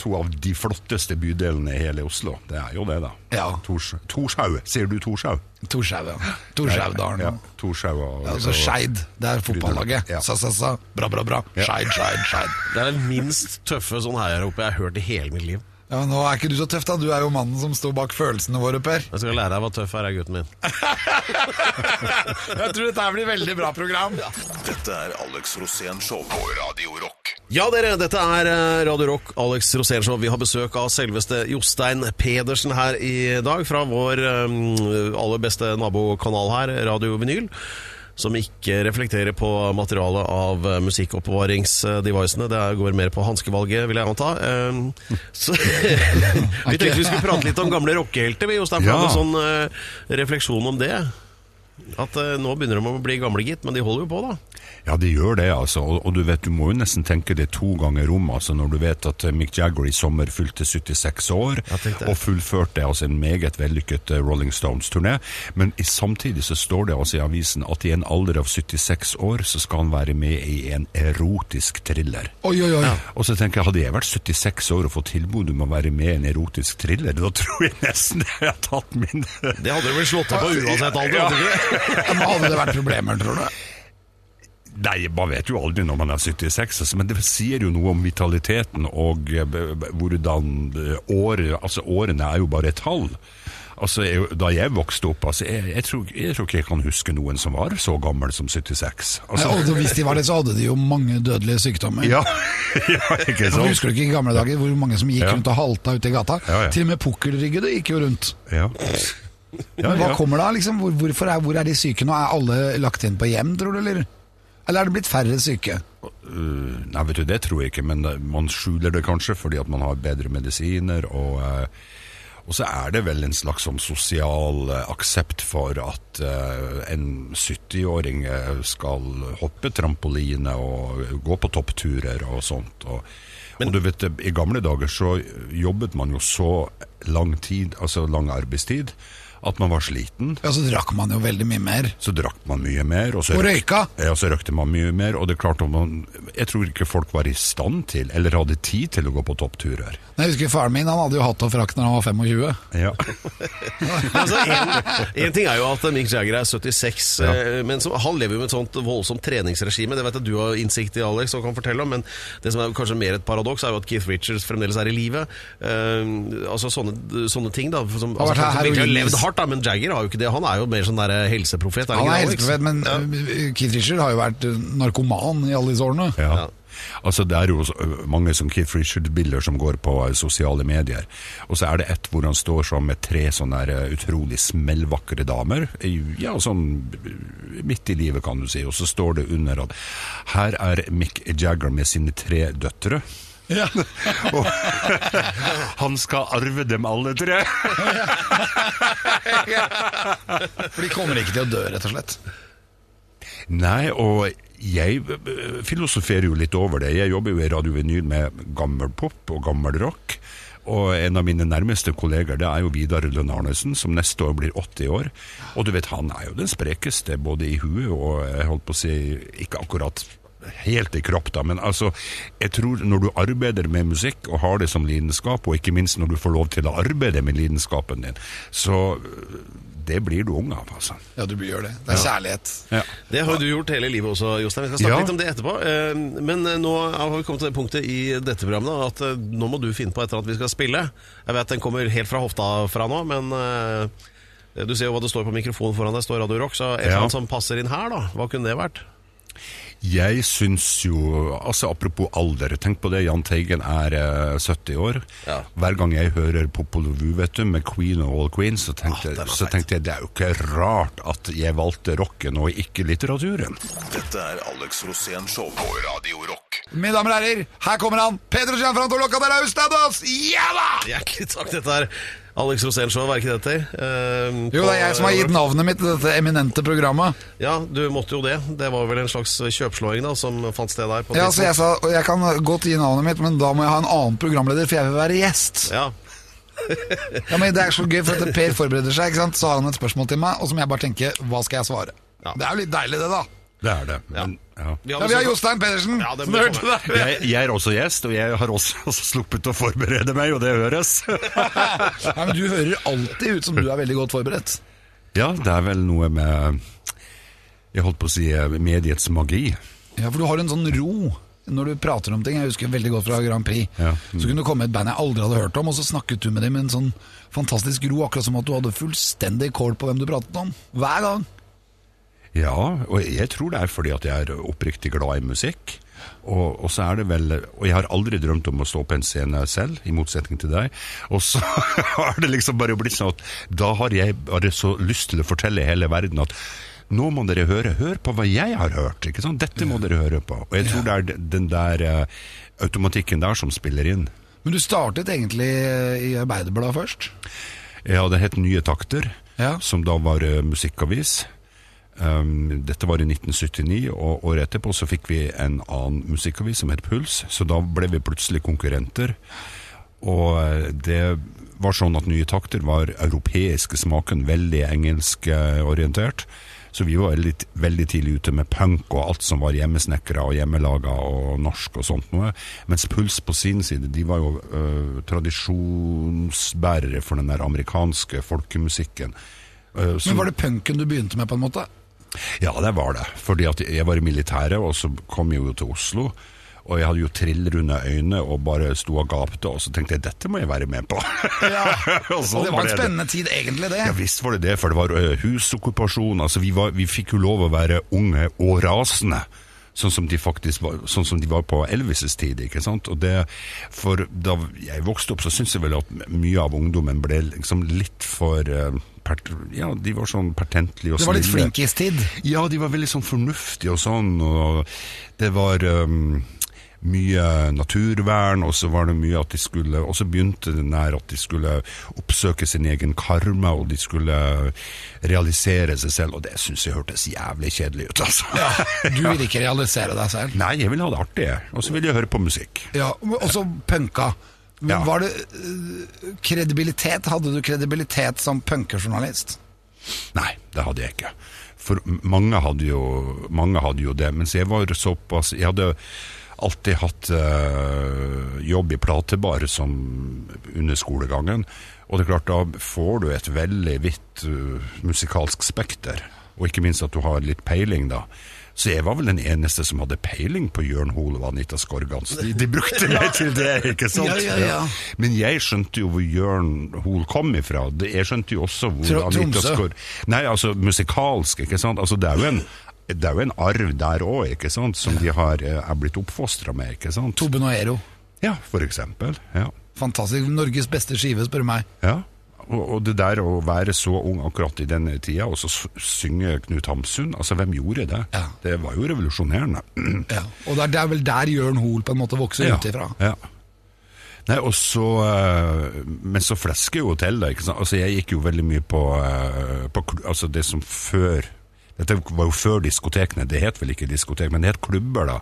Speaker 1: to av de flotteste bydelene i hele Oslo. Det er jo det, da.
Speaker 3: Ja.
Speaker 1: Tors, Torshaug. Sier du Torshaug?
Speaker 3: Torshau, ja. Torshaugdalen.
Speaker 1: Ja, Torshau og,
Speaker 3: Altså Skeid, det er fotballaget.
Speaker 1: Ja.
Speaker 3: Sa, sa, sa. Bra, bra, bra. Skeid, Skeid, Skeid.
Speaker 4: Det er det minst tøffe sånn heiaropet jeg har hørt i hele mitt liv.
Speaker 3: Ja, Nå er ikke du så tøff, da. Du er jo mannen som står bak følelsene våre, Per.
Speaker 4: Jeg skal lære deg hva tøff er, er gutten min.
Speaker 3: Jeg tror dette her blir veldig bra program.
Speaker 2: Dette er Alex Rosén Show på Radio Rock.
Speaker 4: Ja, dere, dette er eh, Radio Rock, Alex Rosénshow. Vi har besøk av selveste Jostein Pedersen her i dag, fra vår um, aller beste nabokanal her, Radio Vinyl. Som ikke reflekterer på materialet av eh, musikkoppbevaringsdevicene. Det går mer på hanskevalget, vil jeg anta. Eh, Så Vi tenkte vi skulle prate litt om gamle rockehelter, vi, Jostein.
Speaker 1: Ja.
Speaker 4: sånn refleksjon om det. At eh, nå begynner de å bli gamle, gitt, men de holder jo på, da.
Speaker 1: Ja, de gjør det, altså. Og, og du vet, du må jo nesten tenke det to ganger om, altså, når du vet at eh, Mick Jagger i sommer fylte 76 år,
Speaker 4: Ja,
Speaker 1: og fullførte altså en meget vellykket eh, Rolling Stones-turné. Men i, samtidig så står det altså i avisen at i en alder av 76 år så skal han være med i en erotisk thriller.
Speaker 3: Oi, oi, oi.
Speaker 1: Og så tenker jeg, hadde jeg vært 76 år og fått tilbud om å være med i en erotisk thriller, da tror jeg nesten jeg har tatt min
Speaker 4: Det hadde du vel slått av på uansett alder, hadde du ikke det?
Speaker 3: Men hadde det vært problemer, tror du?
Speaker 1: Nei, man vet jo aldri når man er 76, altså, men det sier jo noe om vitaliteten og eh, hvordan eh, året, altså årene er jo bare et tall. Altså, jeg, da jeg vokste opp, altså, jeg, jeg, tror, jeg tror ikke jeg kan huske noen som var så gammel som 76. Altså,
Speaker 3: og hvis de var det, så hadde de jo mange dødelige sykdommer.
Speaker 1: ja, ja, ikke
Speaker 3: sant?
Speaker 1: sant?
Speaker 3: Husker du ikke i gamle dager hvor mange som gikk
Speaker 1: Ja.
Speaker 3: rundt og halta ute i gata?
Speaker 1: Ja.
Speaker 3: Til og med pukkelryggede gikk jo rundt.
Speaker 1: Ja. Ja,
Speaker 3: Men hva kommer da? liksom? Hvor, hvorfor er, hvor er de syke nå? Er alle lagt inn på hjem, tror du? eller? Eller er det blitt færre syke?
Speaker 1: Uh, nei, vet du, det tror jeg ikke, men man skjuler det kanskje fordi at man har bedre medisiner, og, uh, og så er det vel en slags sånn sosial uh, aksept for at en 70-åring uh, skal hoppe trampoline og gå på toppturer og sånt. Og, og du vet, i gamle dager så jobbet man jo så lang tid, altså lang arbeidstid, at man var sliten.
Speaker 3: Ja, så drakk man jo veldig mye mer.
Speaker 1: Så drakk man mye mer. Og, så
Speaker 3: Og røyka.
Speaker 1: Ja, så røykte man mye mer. Og det er klart at man, jeg tror ikke folk var i stand til, eller hadde tid til å gå på toppturer.
Speaker 3: Jeg husker faren min han hadde jo hatt og frakk når han var 25.
Speaker 1: Ja.
Speaker 4: Altså, en, en ting er jo at Mick Jagger er 76,
Speaker 1: Ja.
Speaker 4: eh, men så, han lever jo med et sånt voldsomt treningsregime. Det vet jeg du har innsikt i, Alex, og kan fortelle om. Men det som er kanskje mer et paradoks, er jo at Keith Richards fremdeles er i live. Uh, altså sånne, sånne ting, da. Som,
Speaker 3: Har vært
Speaker 4: altså,
Speaker 3: her-
Speaker 4: levd hardt, da, men Jagger har jo ikke det. Han er jo mer sånn der helseprofet. Er
Speaker 3: Han er helseprofet, men ja. Keith Richard har jo vært uh, narkoman i alle disse årene.
Speaker 1: Ja.
Speaker 4: Ja.
Speaker 1: Altså Det er jo mange som Keith Richard-bilder som går på eh, sosiale medier. Og så er det ett hvor han står sånn med tre sånne eh, utrolig smellvakre damer. Ja, sånn eh, midt i livet, kan du si. Og så står det under at her er Mick Jagger med sine tre døtre.
Speaker 3: Ja.
Speaker 1: Og han skal arve dem alle tre!
Speaker 3: For de kommer ikke til å dø, rett og slett.
Speaker 1: Nei, og jeg eh, filosoferer jo litt over det. Jeg jobber jo i Radio Vinyl med gammel pop og gammel rock. Og en av mine nærmeste kolleger det er jo Vidar Lønn Arnesen, som neste år blir 80 år. Og du vet, han er jo den sprekeste både i huet og jeg holdt på å si ikke akkurat helt i kropp, da, men altså Jeg tror når du arbeider med musikk og har det som lidenskap, og ikke minst når du får lov til å arbeide med lidenskapen din, så øh, det blir du ung av, altså.
Speaker 3: Ja, du gjør det. Det er kjærlighet.
Speaker 1: Ja.
Speaker 4: Det har jo du gjort hele livet også, Jostein. Vi skal snakke
Speaker 1: Ja.
Speaker 4: litt om det etterpå. Eh, Men eh, nå har vi kommet til det punktet i dette programmet at eh, nå må du finne på et eller annet vi skal spille. Jeg vet den kommer helt fra hofta fra nå, men du ser jo hva det står på mikrofonen foran deg. står Radio Rock, så et eller
Speaker 1: Ja.
Speaker 4: annet som passer inn her, da. Hva kunne det vært?
Speaker 1: Jeg syns jo altså Apropos alder, tenk på det. Jahn Teigen er eh, 70 år.
Speaker 4: Ja.
Speaker 1: Hver gang jeg hører Popol Vuh vet du, med Queen og All Queens, så tenkte,
Speaker 4: Ah,
Speaker 1: så tenkte jeg det er jo ikke rart at jeg valgte rocken og ikke litteraturen.
Speaker 2: Dette er Alex Rosén Show på Radio Rock.
Speaker 3: Mine damer og herrer, her kommer han! Pedro Gianfranto Locadera Ustados! Ja da!
Speaker 4: Hjertelig takk, dette er Alex Rosén Show, er ikke dette? Eh,
Speaker 3: Jo, det er jeg som har gitt navnet mitt til dette eminente programmet.
Speaker 4: Ja, du måtte jo det. Det var vel en slags kjøpslåing da, som fant sted der. på
Speaker 3: Ja, så jeg sa jeg kan godt gi navnet mitt, men da må jeg ha en annen programleder, for jeg vil være gjest.
Speaker 4: Ja,
Speaker 3: Ja, men Det er så gøy, for at Per forbereder seg, ikke sant? så har han et spørsmål til meg, og så må jeg bare tenke hva skal jeg svare?
Speaker 4: Ja.
Speaker 3: Det er jo litt deilig, det, da.
Speaker 1: Det er det. Men, ja.
Speaker 4: Vi
Speaker 3: Ja, Vi har Jostein Pedersen!
Speaker 4: Ja, det
Speaker 3: som hørte der.
Speaker 1: jeg, jeg er også gjest, og jeg har også, også sluppet å forberede meg, og det høres.
Speaker 3: Ja, men Du hører alltid ut som du er veldig godt forberedt.
Speaker 1: ja, det er vel noe med Jeg holdt på å si mediets magi.
Speaker 3: Ja, For du har en sånn ro når du prater om ting. Jeg husker veldig godt fra Grand Prix.
Speaker 1: Ja.
Speaker 3: Så kunne det komme et band jeg aldri hadde hørt om, og så snakket du med dem med en sånn fantastisk ro, akkurat som at du hadde fullstendig kål på hvem du pratet om. Hver gang.
Speaker 1: Ja, og jeg tror det er fordi at jeg er oppriktig glad i musikk. Og, og så er det vel Og jeg har aldri drømt om å stå på en scene selv, i motsetning til deg. Og så har det liksom bare blitt sånn at da har jeg bare så lyst til å fortelle hele verden at nå må dere høre. Hør på hva jeg har hørt. ikke sant? Dette må dere høre på. Og jeg tror det er den der eh, automatikken der som spiller inn.
Speaker 3: Men du startet egentlig i Arbeiderbladet først.
Speaker 1: Ja, det het Nye takter,
Speaker 3: Ja.
Speaker 1: som da var eh, musikkavis. Um, dette var i 1979, og året etterpå så fikk vi en annen musikkavis som het Puls, så da ble vi plutselig konkurrenter. Og eh, det var sånn at Nye takter var europeiske smaken, veldig engelskorientert. Så vi var veldig, veldig tidlig ute med punk og alt som var hjemmesnekra og hjemmelaga og norsk og sånt noe. Mens Puls på sin side, de var jo øh, tradisjonsbærere for den der amerikanske folkemusikken. Uh, så-
Speaker 3: Men Var det punken du begynte med, på en måte?
Speaker 1: Ja, det var det. Fordi at jeg var i militæret, og så kom jeg jo til Oslo. Og jeg hadde jo trillerunde øyne og bare sto og gapte, og så tenkte jeg dette må jeg være med på. og så
Speaker 3: Og det var en spennende tid, egentlig, det.
Speaker 1: Ja visst var det det, for det var husokkupasjon. Altså, vi, var, vi fikk jo lov å være unge og rasende. Sånn som de faktisk var, sånn som de var på Elvis' tid. ikke sant? Og det, for Da jeg vokste opp, så syns jeg vel at mye av ungdommen ble liksom litt for eh, Ja, de var sånn pertentlige og
Speaker 3: Det var litt
Speaker 1: snille.
Speaker 3: flinkistid.
Speaker 1: Ja, de var veldig sånn fornuftige og sånn, og det var um, mye naturvern, og så var det mye at de skulle Og så begynte det nær at de skulle oppsøke sin egen karma, og de skulle realisere seg selv, og det syns jeg hørtes jævlig kjedelig ut, altså.
Speaker 3: Du vil ikke realisere deg selv.
Speaker 1: Nei, jeg vil ha det artig, og så vil jeg høre på musikk.
Speaker 3: Ja, og så punka. Men
Speaker 1: Ja.
Speaker 3: var det øh, kredibilitet? Hadde du kredibilitet som punkejournalist?
Speaker 1: Nei, det hadde jeg ikke. For mange hadde jo, mange hadde jo det. Mens jeg var såpass Jeg hadde alltid hatt eh, jobb i platebar som under skolegangen. Og det er klart, da får du et veldig vidt uh, musikalsk spekter. Og ikke minst at du har litt peiling, da. Så jeg var vel den eneste som hadde peiling på Jørn Hoel og Anita Skorgans. De, de brukte meg til det, ikke sant?
Speaker 3: Ja, ja.
Speaker 1: Men jeg skjønte jo hvor Jørn Hoel kom ifra. Jeg skjønte jo også hvor
Speaker 3: Tro-
Speaker 1: Anita Skorg... Nei, altså musikalsk, ikke sant. Altså, det er jo en det er jo en arv der òg, ikke sant, som de har, eh, er blitt oppfostra med, ikke sant.
Speaker 3: Tobben og Ero.
Speaker 1: Ja, for eksempel. Ja.
Speaker 3: Fantastisk. Norges beste skive, spør du meg.
Speaker 1: ja. Og, og det der å være så ung akkurat i den tida, og så synge Knut Hamsun, altså hvem gjorde det?
Speaker 3: Ja.
Speaker 1: Det var jo revolusjonerende.
Speaker 3: Ja. Og det er, det er vel der Jørn Hoel på en måte vokser ut ifra.
Speaker 1: Ja. Nei, og så eh, Men så flesker jo til da. ikke sant? Altså, Jeg gikk jo veldig mye på, eh, på altså det som før Dette var jo før diskotekene. Det het vel ikke diskotek, men det het klubber, da.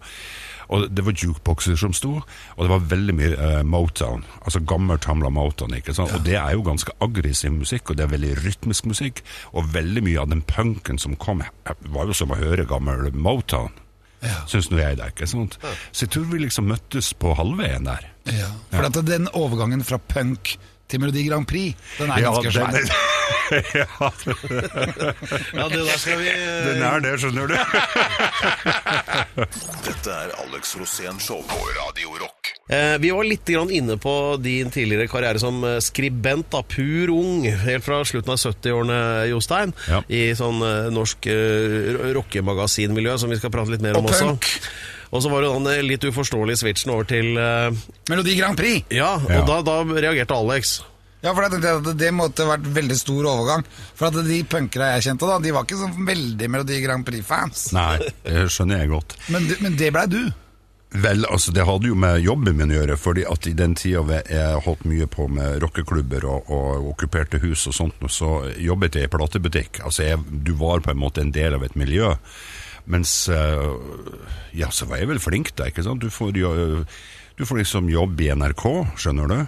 Speaker 1: Og Det var jukeboxer som sto, og det var veldig mye uh, Motown. Altså gammelt, hamla Motown. ikke sant? Og det er jo ganske aggressiv musikk, og det er veldig rytmisk musikk. Og veldig mye av den punken som kom, eh, var jo som å høre gammel Motown.
Speaker 3: Ja.
Speaker 1: Syns nå jeg det, ikke sant? Så jeg tror vi liksom møttes på halvveien der.
Speaker 3: Ja. For at den overgangen fra punk til Melodi Grand Prix, den er ganske svær.
Speaker 1: den, ja,
Speaker 4: Ja, det der skal vi
Speaker 1: den er det, skjønner du.
Speaker 2: Dette er Alex Rosén Show på Radio Rock.
Speaker 4: Eh, Vi var litt grann inne på din tidligere karriere som eh, skribent, da, pur ung, helt fra slutten av 70-årene, Jostein,
Speaker 1: Ja.
Speaker 4: i sånn eh, norsk eh, rockemagasinmiljø, som vi skal prate litt mer om
Speaker 3: Og
Speaker 4: også.
Speaker 3: punk.
Speaker 4: Og så var det den litt uforståelige switchen over til eh,
Speaker 3: Melodi Grand Prix!
Speaker 4: Ja, og
Speaker 1: Ja.
Speaker 4: Da, da reagerte Alex.
Speaker 3: Ja, for jeg tenkte at det måtte vært veldig stor overgang. For at de punkere jeg kjente, da, de var ikke så veldig Melodi Grand Prix-fans.
Speaker 1: Nei, det skjønner jeg godt.
Speaker 3: Men, det- men det blei du.
Speaker 1: Vel, altså det hadde jo med jobben min å gjøre, fordi at i den tida jeg holdt mye på med rockeklubber og, og okkuperte hus og sånt, så jobbet jeg i platebutikk. Altså jeg, du var på en måte en del av et miljø. Mens eh, ja, så var jeg vel flink da, ikke sant? Du får, du får liksom jobb i NRK, skjønner du?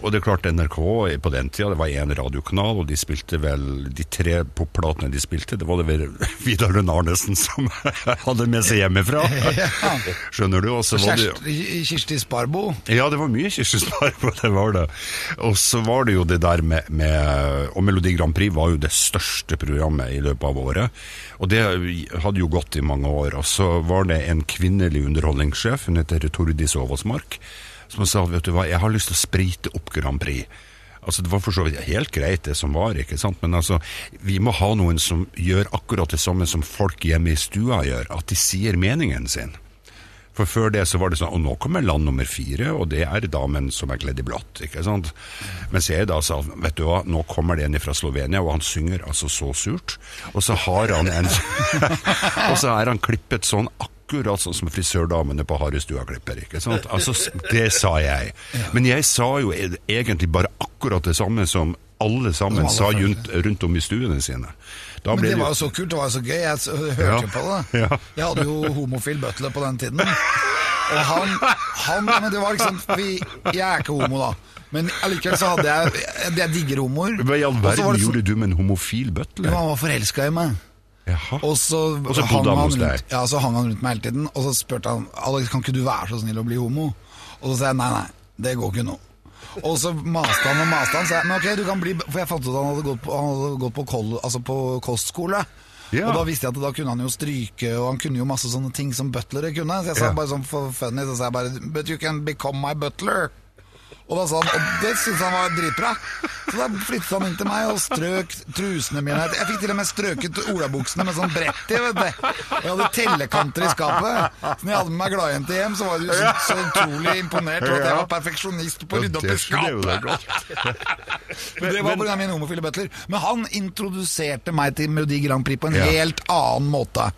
Speaker 1: Og det er klart NRK på den tida, det var én radiokanal, og de spilte vel de tre popplatene de spilte, det var det vel Vidar Lund Arnesen som hadde med seg hjemmefra. Skjønner du? Og så var det
Speaker 3: Kirsti Sparbo.
Speaker 1: ja, det var mye Kirsti Sparbo, det, var det. Og så var det jo det der med, med Og Melodi Grand Prix var jo det største programmet i løpet av året. Og det hadde jo gått i mange år. Og så var det en kvinnelig underholdningssjef, hun heter Tordis Aavasmark, som sa vet du hva, jeg har lyst til å sprite opp Grand Prix. Altså Det var for så vidt helt greit, det som var, ikke sant? men altså, vi må ha noen som gjør akkurat det samme som folk hjemme i stua gjør, at de sier meningen sin. For før det så var det sånn, og nå kommer land nummer fire, og det er damen som er kledd i blått, ikke sant? Mens jeg da sa, vet du hva, nå kommer det en fra Slovenia, og han synger altså så surt, og så har han en, og så er han klippet sånn akkurat sånn som frisørdamene på Harestua klipper, ikke sant? Altså, det sa jeg. Men jeg sa jo e- egentlig bare akkurat det samme som alle sammen
Speaker 3: alle
Speaker 1: sa rundt, rundt om i stuene sine. Da
Speaker 3: Men det var
Speaker 1: jo
Speaker 3: så kult, det var jo så gøy. Jeg hørte
Speaker 1: Ja,
Speaker 3: på det.
Speaker 1: ja.
Speaker 3: Jeg hadde jo homofil butler på den tiden. Og han, han Men det var liksom vi, Jeg er ikke homo, da. Men allikevel så hadde jeg Jeg, digger homoer.
Speaker 1: Hva i all verden gjorde du med en homofil
Speaker 3: Jo,
Speaker 1: butler?
Speaker 3: Han var forelska i meg.
Speaker 1: Jaha.
Speaker 3: Og så,
Speaker 1: Og så
Speaker 3: hang
Speaker 1: han
Speaker 3: rundt, ja, så hang han rundt meg hele tiden, og så spurte han Alex, kan ikke du være så snill å bli homo. Og så sa jeg nei, nei, det går ikke nå. Og så maste han og maste han, så jeg, men ok, du kan bli For jeg fant ut at han hadde gått på, han hadde gått på, kol, altså på kostskole.
Speaker 1: Ja.
Speaker 3: Og da visste jeg at da kunne han jo stryke, og han kunne jo masse sånne ting som butlere kunne. Så jeg sa
Speaker 1: Ja.
Speaker 3: bare sånn for funny, så sa jeg bare But you can become my butler. Og da sa han, og det syntes han var dritbra. Så da flyttet han inn til meg og strøk trusene mine. Jeg fikk til og med strøket olabuksene med sånn brett i, vet du. Og jeg hadde tellekanter i skapet. Så når jeg hadde med meg gladjente hjem, så var de så, så utrolig imponert over at jeg var perfeksjonist på å rydde opp i skapet. Det var pga. min homofile butler. Men han introduserte meg til Melodi Grand Prix på en helt annen måte.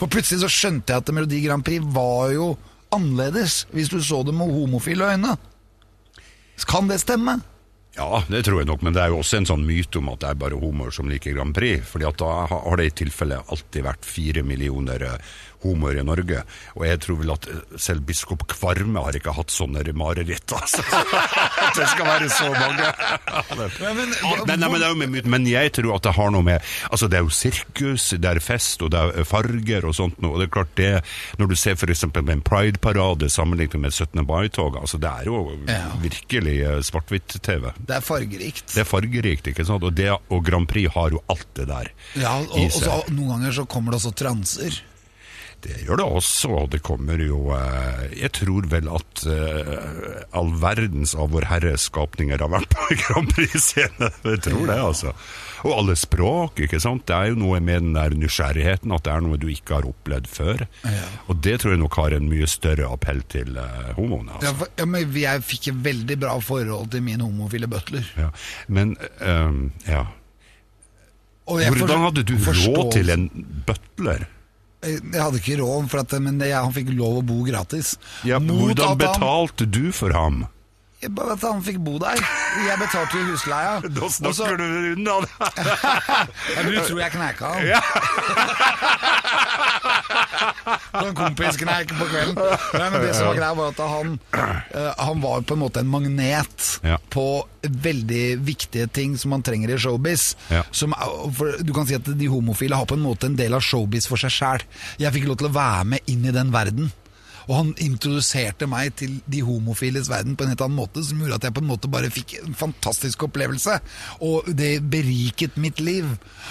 Speaker 3: For plutselig så skjønte jeg at Melodi Grand Prix var jo annerledes hvis du så det med homofile øyne. Kan det stemme?
Speaker 1: Ja, det tror jeg nok, men det er jo også en sånn myte om at det er bare homoer som liker Grand Prix. fordi at da har det i tilfelle alltid vært fire millioner eh, homoer i Norge. Og jeg tror vel at eh, selv biskop Kvarme har ikke hatt sånne mareritt, altså. Det skal være så mange.
Speaker 3: Men, men,
Speaker 1: Men, men, men jeg tror at det har noe med Altså, det er jo sirkus, det er fest, og det er farger og sånt noe. Og det er klart det Når du ser f.eks. med en prideparade sammenlignet med 17. mai-toget, altså det er jo
Speaker 3: Ja.
Speaker 1: virkelig eh, svart-hvitt-TV.
Speaker 3: det er fargerikt.
Speaker 1: Det er fargerikt, ikke sant? Og, det, og Grand Prix har jo alt det der
Speaker 3: Ja, og,
Speaker 1: i
Speaker 3: og så, noen ganger så kommer det også transer.
Speaker 1: Det gjør det også, og det kommer jo eh, Jeg tror vel at eh, all verdens av vår Herres skapninger har vært på Grand Prix-scene. Jeg tror det, altså. Og alle språk, ikke sant. Det er jo noe med den der nysgjerrigheten, at det er noe du ikke har opplevd før.
Speaker 3: Ja.
Speaker 1: Og det tror jeg nok har en mye større appell til uh, homoene.
Speaker 3: Ja,
Speaker 1: Altså.
Speaker 3: for, ja, men jeg fikk et veldig bra forhold til min homofile butler.
Speaker 1: Ja. Men um, ja Hvordan hadde du råd til en butler?
Speaker 3: Jeg hadde ikke råd, for at, men jeg, han fikk lov å bo gratis.
Speaker 1: Ja,
Speaker 3: Mot
Speaker 1: hvordan betalte du for ham?
Speaker 3: At han fikk bo der. Jeg betalte jo husleia.
Speaker 1: Da snakker du unna det!
Speaker 3: Ja, du tror jeg kneika han? Sånn kompiskneik på kvelden. Nei, men det som var greia, var at han, eh, han var på en måte en magnet
Speaker 1: Ja.
Speaker 3: på veldig viktige ting som man trenger i showbiz.
Speaker 1: Ja.
Speaker 3: Som, du kan si at de homofile har på en måte en del av showbiz for seg sjæl. Jeg fikk lov til å være med inn i den verden. Og han introduserte meg til de homofiles verden på en helt annen måte, som gjorde at jeg på en måte bare fikk en fantastisk opplevelse. Og det beriket mitt liv.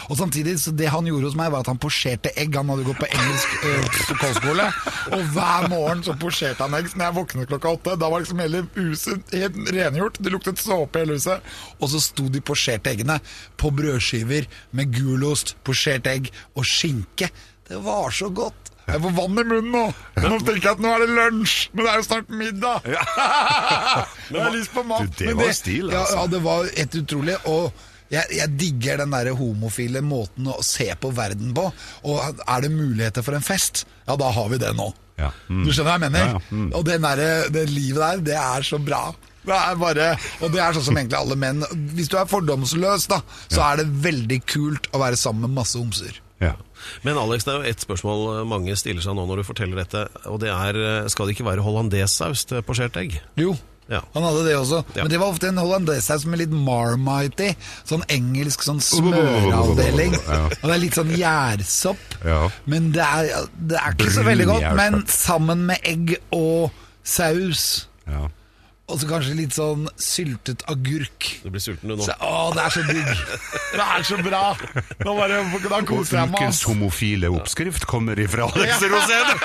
Speaker 3: Og samtidig, så det han gjorde hos meg, var at han posjerte egg. Han hadde gått på engelsk øh, kostskole, og hver morgen så posjerte han egg. Så når jeg våknet klokka åtte, da var liksom hele huset helt rengjort. Det luktet såpe i hele huset. Og så sto de posjerte eggene på brødskiver med gulost, posjert egg og skinke. Det var så godt. Jeg får vann i munnen nå. Nå tenker jeg at nå er det lunsj, men det er jo snart middag. jeg har lyst på mat.
Speaker 1: Du, det var stil,
Speaker 3: ja,
Speaker 1: altså.
Speaker 3: ja, det var helt utrolig. Og jeg, jeg digger den der homofile måten å se på verden på. Og er det muligheter for en fest, ja, da har vi det nå.
Speaker 1: Ja. Mm.
Speaker 3: Du skjønner hva jeg mener?
Speaker 1: Ja, ja. Mm.
Speaker 3: Og den der, det livet der, det er så bra. Det er bare, og det er sånn som egentlig alle menn Hvis du er fordomsløs, da, så er det veldig kult å være sammen med masse homser.
Speaker 1: Ja.
Speaker 4: Men Alex, det er jo ett spørsmål mange stiller seg nå når du forteller dette. Og det er eh, skal det ikke være hollandesaus til posjert egg?
Speaker 3: Jo,
Speaker 4: Ja.
Speaker 3: han hadde det også.
Speaker 4: Ja.
Speaker 3: Men det var ofte en hollandesaus med litt marmite i. Sånn engelsk sånn smøravdeling.
Speaker 1: Ja.
Speaker 3: Og det er litt sånn gjærsopp. Men det er, det er ikke så veldig godt. Men sammen med egg og saus,
Speaker 1: Ja.
Speaker 3: Og så kanskje litt sånn syltet agurk.
Speaker 4: Du blir sulten du nå.
Speaker 3: Så, å, det er så digg! Det er så bra! Nå bare, da koser jeg meg.
Speaker 1: Ukens homofile oppskrift kommer ifra Alex Rosén.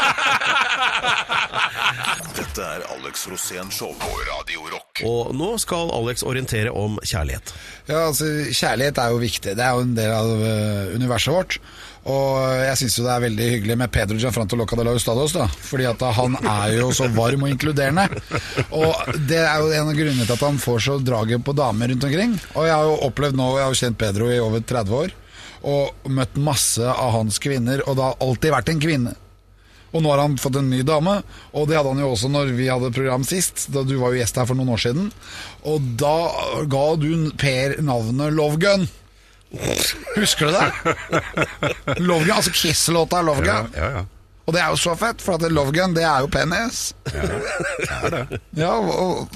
Speaker 2: Dette er Alex Rosén Show på Radio Rock.
Speaker 4: Og nå skal Alex orientere om kjærlighet.
Speaker 3: Ja, altså, Kjærlighet er jo viktig. Det er jo en del av øh, universet vårt. Og jeg syns det er veldig hyggelig med Pedro Gianfranto Loca de la Ustados, da. Fordi at han er jo så varm og inkluderende. Og det er jo en av grunnene til at han får så draget på damer rundt omkring. Og jeg har jo opplevd nå, jeg har jo kjent Pedro i over 30 år, og møtt masse av hans kvinner, og det har alltid vært en kvinne. Og nå har han fått en ny dame, og det hadde han jo også når vi hadde program sist. Da Du var jo gjest her for noen år siden. Og da ga du Per navnet Lovegun. Husker du det? Lovegun, altså Kiss-låta Lovegun.
Speaker 1: Ja, ja.
Speaker 3: Og det er jo så fett, for at Lovegun, det er jo penis. Ja, og,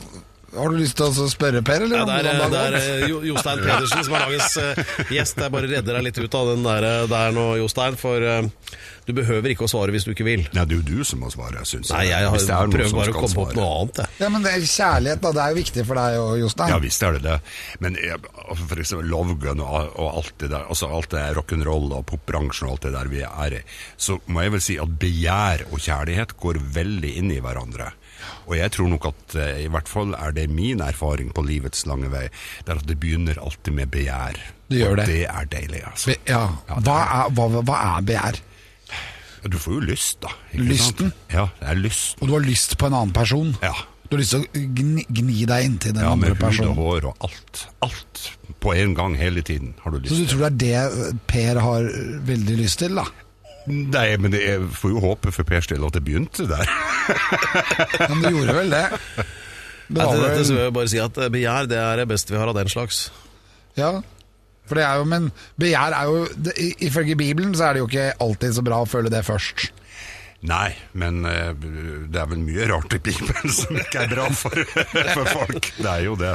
Speaker 3: har du lyst til å spørre Per, eller?
Speaker 4: Ja, det er, det er Jo- Jostein Pedersen som er dagens eh, gjest. Jeg bare redder deg litt ut av den der, eh, der nå, Jostein. For eh, du behøver ikke å svare hvis du ikke vil.
Speaker 1: Nei, det er jo du som må svare, syns jeg.
Speaker 4: Nei, jeg
Speaker 1: Hvis det er
Speaker 4: har,
Speaker 1: noen
Speaker 4: prøver bare å komme på
Speaker 1: opp
Speaker 4: noe annet. Jeg.
Speaker 3: Ja, men det er kjærlighet, da. Det er jo viktig for deg og Jostein.
Speaker 1: Ja visst er det det. Men for eksempel Lovegun og, og alt det der, altså alt det rock'n'roll og popbransjen og alt det der vi er i, så må jeg vel si at begjær og kjærlighet går veldig inn i hverandre. Og jeg tror nok at eh, i hvert fall er det min erfaring på livets lange vei, det er at det begynner alltid med begjær.
Speaker 3: Det gjør
Speaker 1: og
Speaker 3: det.
Speaker 1: det er deilig, altså.
Speaker 3: Be- Ja, hva er, hva, hva er begjær?
Speaker 1: Du får jo lyst, da.
Speaker 3: Lysten?
Speaker 1: Sant? Ja, det er lyst.
Speaker 3: Og du har lyst på en annen person?
Speaker 1: Ja.
Speaker 3: Du har lyst til å gni, gni deg inntil den
Speaker 1: Ja,
Speaker 3: andre
Speaker 1: med hud og hår og alt. Alt på en gang hele tiden har du lyst til.
Speaker 3: Så du tror det er det Per har veldig lyst til, da?
Speaker 1: Nei, men jeg får jo håpe for Per Stille at det begynte der.
Speaker 3: Men det gjorde vel det? Det
Speaker 4: Etter dette så vil jeg bare si at eh, begjær det er det beste vi har av den slags.
Speaker 3: ja, for det er jo, men begjær er jo Ifølge Bibelen så er det jo ikke alltid så bra å føle det først.
Speaker 1: Nei, men eh, det er vel mye rart i Bibelen som ikke er bra for, for folk. Det er jo det.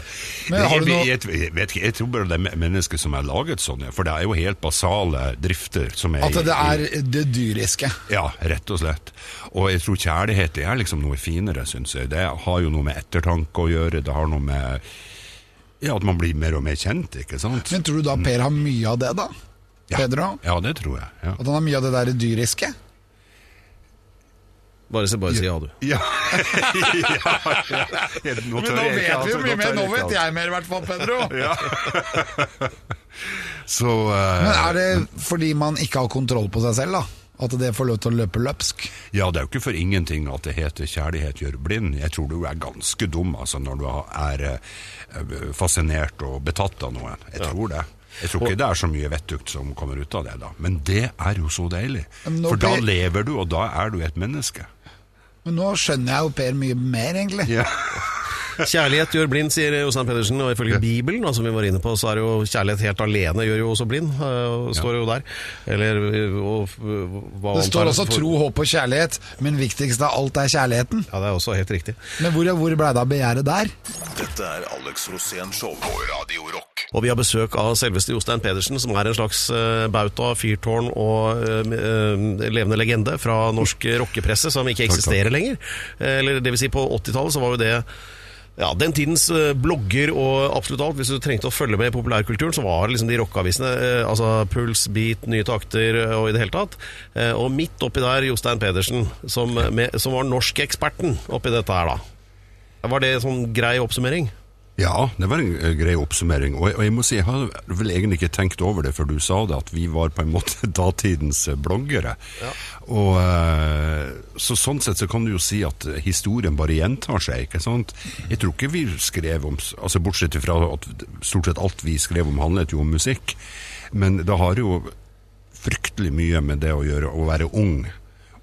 Speaker 3: Men har
Speaker 1: jeg,
Speaker 3: du noe-
Speaker 1: jeg, jeg, vet ikke, jeg tror bare det er mennesker som er laget sånn, ja. for det er jo helt basale drifter som er
Speaker 3: At det er det dyriske.
Speaker 1: Ja, rett og slett. Og jeg tror kjærlighet det er liksom noe finere, syns jeg. Det har jo noe med ettertanke å gjøre, det har noe med ja, at man blir mer og mer kjent, ikke sant?
Speaker 3: Men tror du da Per har mye av det, da?
Speaker 1: ja.
Speaker 3: Pedro?
Speaker 1: Ja, det tror jeg. Ja.
Speaker 3: At han har mye av det der dyriske?
Speaker 4: Bare, se, bare si ja, du.
Speaker 1: Ja. ja, ja. Nå Men nå vet vi jo mye mer. Nå vet
Speaker 3: jeg mer, i hvert fall, Pedro.
Speaker 1: Så uh,
Speaker 3: Men er det fordi man ikke har kontroll på seg selv, da? At det får lov til å løpe løpsk?
Speaker 1: Ja, det er jo ikke for ingenting at det heter 'kjærlighet gjør blind'. Jeg tror du er ganske dum altså, når du er eh, fascinert og betatt av noen. Jeg tror det. Jeg tror ikke det er så mye vettugt som kommer ut av det, da. Men det er jo så deilig. For da lever du, og da er du et menneske.
Speaker 3: Men nå skjønner jeg au pair mye mer, egentlig.
Speaker 1: Ja.
Speaker 4: Kjærlighet gjør blind, sier Jostein Pedersen, og ifølge Bibelen, da, som vi var inne på, så er jo kjærlighet helt alene gjør jo også blind, Og står jo der. Eller øh, og, hva
Speaker 3: Det står også
Speaker 4: for-
Speaker 3: tro, håp og kjærlighet, men viktigst av alt er kjærligheten.
Speaker 4: Ja, det er også helt riktig.
Speaker 3: Men hvor, hvor blei det av begjæret der?
Speaker 2: Dette er Alex Rosén Show på Radio Rock.
Speaker 4: Og vi har besøk av selveste Jostein Pedersen, som er en slags uh, bauta, fyrtårn og øh, levende legende fra norsk rockepresse, som ikke eksisterer lenger. Eh, Eller det vil si, på 80-tallet så var jo det ja, den tidens eh, blogger og absolutt alt. Hvis du trengte å følge med i populærkulturen, så var det liksom de rockeavisene. eh, altså Puls, Beat, Nye Takter eh, og i det hele tatt. Og midt oppi der Jostein Pedersen, som, med, som var norskeksperten oppi dette her, da. Var det en sånn grei oppsummering?
Speaker 1: Ja, det var en eh, grei oppsummering. Og jeg, og jeg må si, jeg har vel egentlig ikke tenkt over det før du sa det, at vi var på en måte datidens bloggere. bloggere. Og eh, Så sånn sett så kan du jo si at eh, historien bare gjentar seg, ikke sant? Jeg tror ikke vi skrev om Altså bortsett fra at stort sett alt vi skrev om handlet jo om musikk. Men det har jo fryktelig mye med det å gjøre å være ung.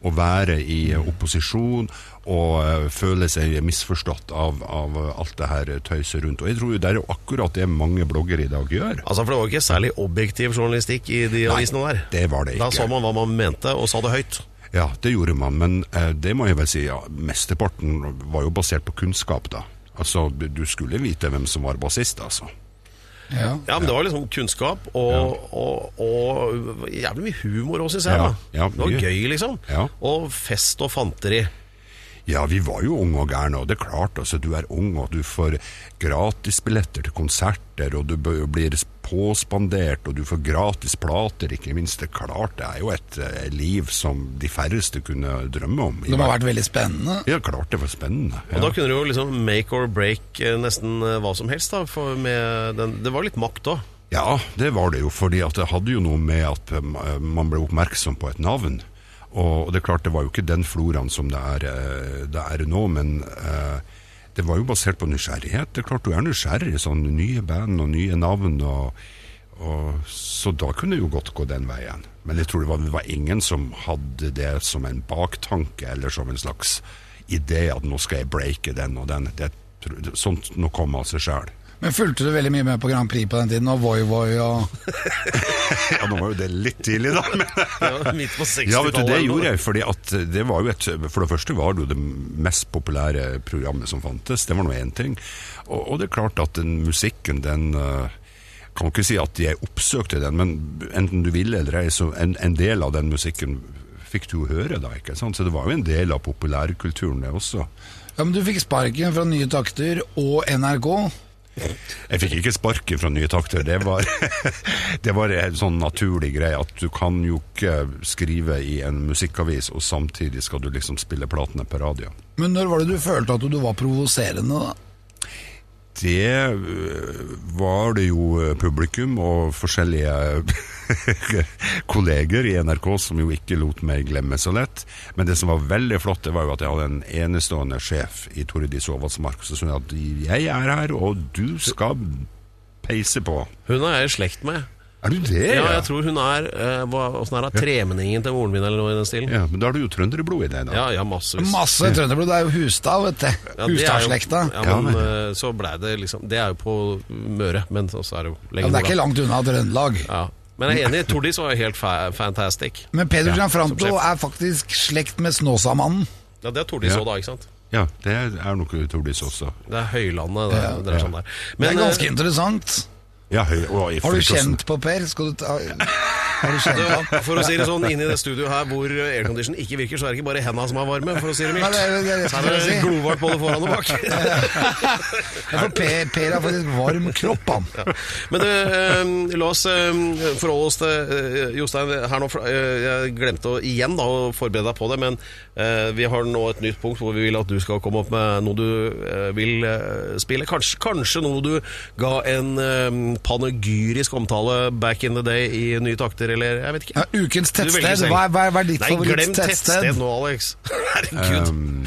Speaker 1: Å være i opposisjon og eh, føle seg misforstått av, av alt det her tøyset rundt. Og jeg tror jo det er jo akkurat det mange bloggere i dag gjør.
Speaker 4: Altså, For det var ikke særlig objektiv journalistikk i de avisene der.
Speaker 1: det var det ikke.
Speaker 4: Da så man hva man mente, og sa det høyt.
Speaker 1: Ja, det gjorde man, men eh, det må jeg vel si, ja, mesteparten var jo basert på kunnskap, da. Altså, du du skulle vite hvem som var bassist, altså.
Speaker 3: Ja.
Speaker 4: Ja, men det var liksom kunnskap og, og, og jævlig mye humor òg, syns jeg. Da Det var gøy, liksom. Og fest og fanteri.
Speaker 1: Ja, vi var jo unge og gærne, og det er klart, altså, du er ung, og du får gratisbilletter til konserter, og du blir påspandert, og du får gratis plater, ikke minst. Det er klart, det er jo et eh, liv som de færreste kunne drømme om.
Speaker 3: Det må ha vært veldig spennende.
Speaker 1: Ja, klart det var spennende.
Speaker 4: Og da kunne du jo liksom make or break eh, nesten eh, hva som helst. da for med den, Det var litt makt òg.
Speaker 1: Ja, det var det jo, fordi at det hadde jo noe med at eh, man ble oppmerksom på et navn. Og det er klart, det var jo ikke den floraen som det er, eh, det er nå, men eh, det var jo basert på nysgjerrighet. Det er klart du er nysgjerrig, sånn nye band og nye navn, og, og, så da kunne det jo godt gå den veien. Men jeg tror det var, det var ingen som hadde det som en baktanke, eller som en slags idé at nå skal jeg breake den og den. Det, sånt noe kom av seg sjøl.
Speaker 3: Men fulgte du veldig mye med på Grand Prix på den tiden, og Voi Voi og
Speaker 1: Ja, nå var jo det litt tidlig, da. Men
Speaker 4: Midt på 60-tallet.
Speaker 1: Ja, vet du, det gjorde jeg, fordi at det var jo et For det første var det jo det mest populære programmet som fantes. Det var nå én ting. Og, og det er klart at den musikken, den eh, Kan ikke si at jeg oppsøkte den, men enten du ville eller ei, så en, en del av den musikken fikk du jo høre, da. ikke sant? Så det var jo en del av populærkulturen, det også.
Speaker 3: Ja, men du fikk sparken fra Nye Takter og NRK.
Speaker 1: Jeg fikk ikke sparken fra Nye Takter. Det var, det var en sånn naturlig greie at du kan jo ikke skrive i en musikkavis, og samtidig skal du liksom spille platene på radio.
Speaker 3: Men når var det du følte at du var provoserende, da?
Speaker 1: Det øh, var det jo øh, publikum og forskjellige kolleger i NRK som jo ikke lot meg glemme så lett. Men det som var veldig flott, det var jo at jeg hadde en enestående sjef i Tordis Aavatsmark som sa at jeg er her, og du skal peise på.
Speaker 4: Hun er jeg i slekt med.
Speaker 1: Er du det?
Speaker 4: Ja, jeg tror hun er eh, hva, Åssen er det? Tremenningen til moren min, eller noe i den stilen?
Speaker 1: Ja, men da har du jo trønderblod i deg, da.
Speaker 4: Ja, ja, massevis.
Speaker 3: Masse trønderblod. Det er jo Hustad, vet du.
Speaker 4: Ja, det er jo-
Speaker 3: Hustadslekta.
Speaker 4: Ja, men
Speaker 1: men-
Speaker 4: eh, så blei det liksom Det er jo på Møre, men så er det jo
Speaker 3: Ja,
Speaker 4: lenger
Speaker 3: det er ikke
Speaker 4: nord,
Speaker 3: langt unna Trøndelag.
Speaker 4: Ja. Men jeg er enig, Tordis var helt fa fantastic.
Speaker 3: Men
Speaker 4: Peder
Speaker 3: Gianfranto er faktisk slekt med Snåsamannen.
Speaker 4: Ja, det er Tordis
Speaker 1: Ja.
Speaker 4: òg, da, ikke sant?
Speaker 1: Ja, det er nok Tordis også.
Speaker 4: Det er Høylandet det,
Speaker 3: Ja.
Speaker 4: det er sånn der.
Speaker 3: Det
Speaker 4: Men,
Speaker 3: er ganske
Speaker 4: eh,
Speaker 3: interessant.
Speaker 1: Ja, høy, og i
Speaker 3: Har du kjent på Per? Skal du ta Har du kjent på?
Speaker 4: For å si det sånn, inni det studioet her hvor aircondition ikke virker, så er det ikke bare henda som er varme, for å si det
Speaker 3: Nei,
Speaker 4: mildt.
Speaker 3: det er det
Speaker 4: er det glovarmt både foran og bak.
Speaker 3: Ja, for per, per har faktisk varm kropp, han.
Speaker 4: Men eh, la oss eh, forholde oss til eh, Jostein her nå. for, jeg glemte å, igjen da, å forberede deg på det, men vi har nå et nytt punkt hvor vi vil at du skal komme opp med noe du vil spille. Kanskje, kanskje noe du ga en panegyrisk omtale back in the day i Nye takter, eller jeg vet ikke.
Speaker 3: Ja, ukens tettsted. Hva, Hva hva er, ditt favoritt-tettsted?
Speaker 4: Nei, glem tettsted nå, Alex. Herregud.
Speaker 1: Um,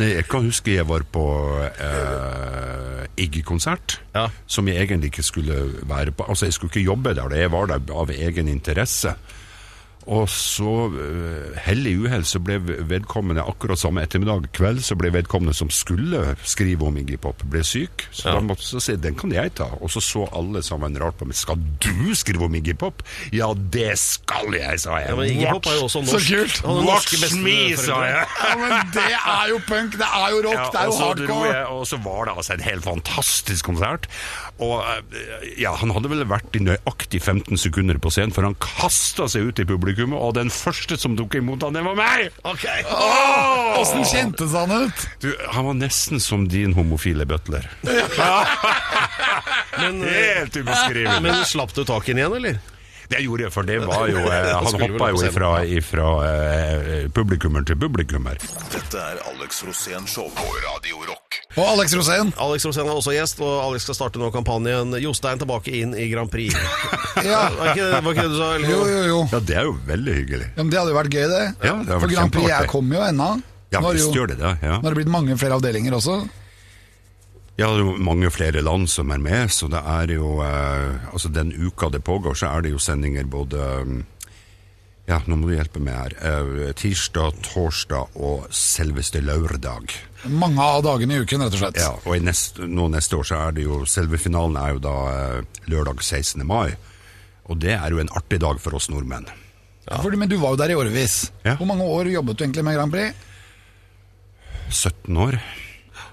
Speaker 1: nei, jeg kan huske jeg var på uh, Iggy-konsert,
Speaker 4: Ja.
Speaker 1: som jeg egentlig ikke skulle være på. Altså, jeg skulle ikke jobbe der, jeg var der av egen interesse. Og så, uh, hell i uhell, så ble vedkommende akkurat samme ettermiddag kveld, så ble vedkommende som skulle skrive om Iggy Pop, ble syk. Så
Speaker 4: Ja.
Speaker 1: da måtte jeg si, den kan jeg ta. Og så så alle sammen rart på meg. Skal du skrive om Iggy Pop? Ja, det skal jeg, sa jeg.
Speaker 4: Ja, men Iggy Pop er jo også norsk.
Speaker 3: Så kult.
Speaker 1: Watch me, sa jeg.
Speaker 3: Ja, men det er jo punk, det er jo rock, det er jo hardcore.
Speaker 1: jeg, og så var det altså en helt fantastisk konsert. Og eh, ja, han hadde vel vært i nøyaktig 15 sekunder på scenen, for han kasta seg ut i publikummet, og den første som tok imot han, det var meg!
Speaker 4: Ok.
Speaker 3: Åssen kjentes han ut?
Speaker 1: Du, han var nesten som din homofile butler.
Speaker 4: Men,
Speaker 1: Helt ubeskrivelig.
Speaker 4: men slapp du tak i igjen, eller?
Speaker 1: Det gjorde jeg, for det var jo eh, Han hoppa jo ifra, ifra eh, publikummer til publikummer.
Speaker 2: Dette er Alex Rosén Show på Radio Rock.
Speaker 3: Og Alex Rosén.
Speaker 4: Alex Rosén er også gjest, og Alex skal starte nå kampanjen 'Jostein tilbake inn i Grand Prix'.
Speaker 3: Ja.
Speaker 4: Var ikke, var ikke det du sa? eller?
Speaker 3: Jo, jo, jo.
Speaker 1: Ja, det er jo veldig hyggelig.
Speaker 3: Ja, men det hadde jo vært gøy, det.
Speaker 1: Ja, det har
Speaker 3: For Grand Prix
Speaker 1: kjempeartig.
Speaker 3: jeg kommer jo ennå.
Speaker 1: Ja,
Speaker 3: Nå har det
Speaker 1: visst
Speaker 3: jo-
Speaker 1: gjør det det. ja.
Speaker 3: Nå har det blitt mange flere avdelinger også.
Speaker 1: Ja, det er jo mange flere land som er med, så det er jo eh, Altså, den uka det pågår, så er det jo sendinger både Ja, nå må du hjelpe meg her. Eh, tirsdag, torsdag og selveste lørdag.
Speaker 3: Mange av dagene i uken, rett og slett.
Speaker 1: Ja, og i nest, nå neste år så er det jo Selve finalen er jo da eh, lørdag 16. mai. Og det er jo en artig dag for oss nordmenn.
Speaker 3: Ja, fordi, men du var jo der i årevis.
Speaker 1: Ja.
Speaker 3: Hvor mange år jobbet du egentlig med Grand Prix?
Speaker 1: 17 år.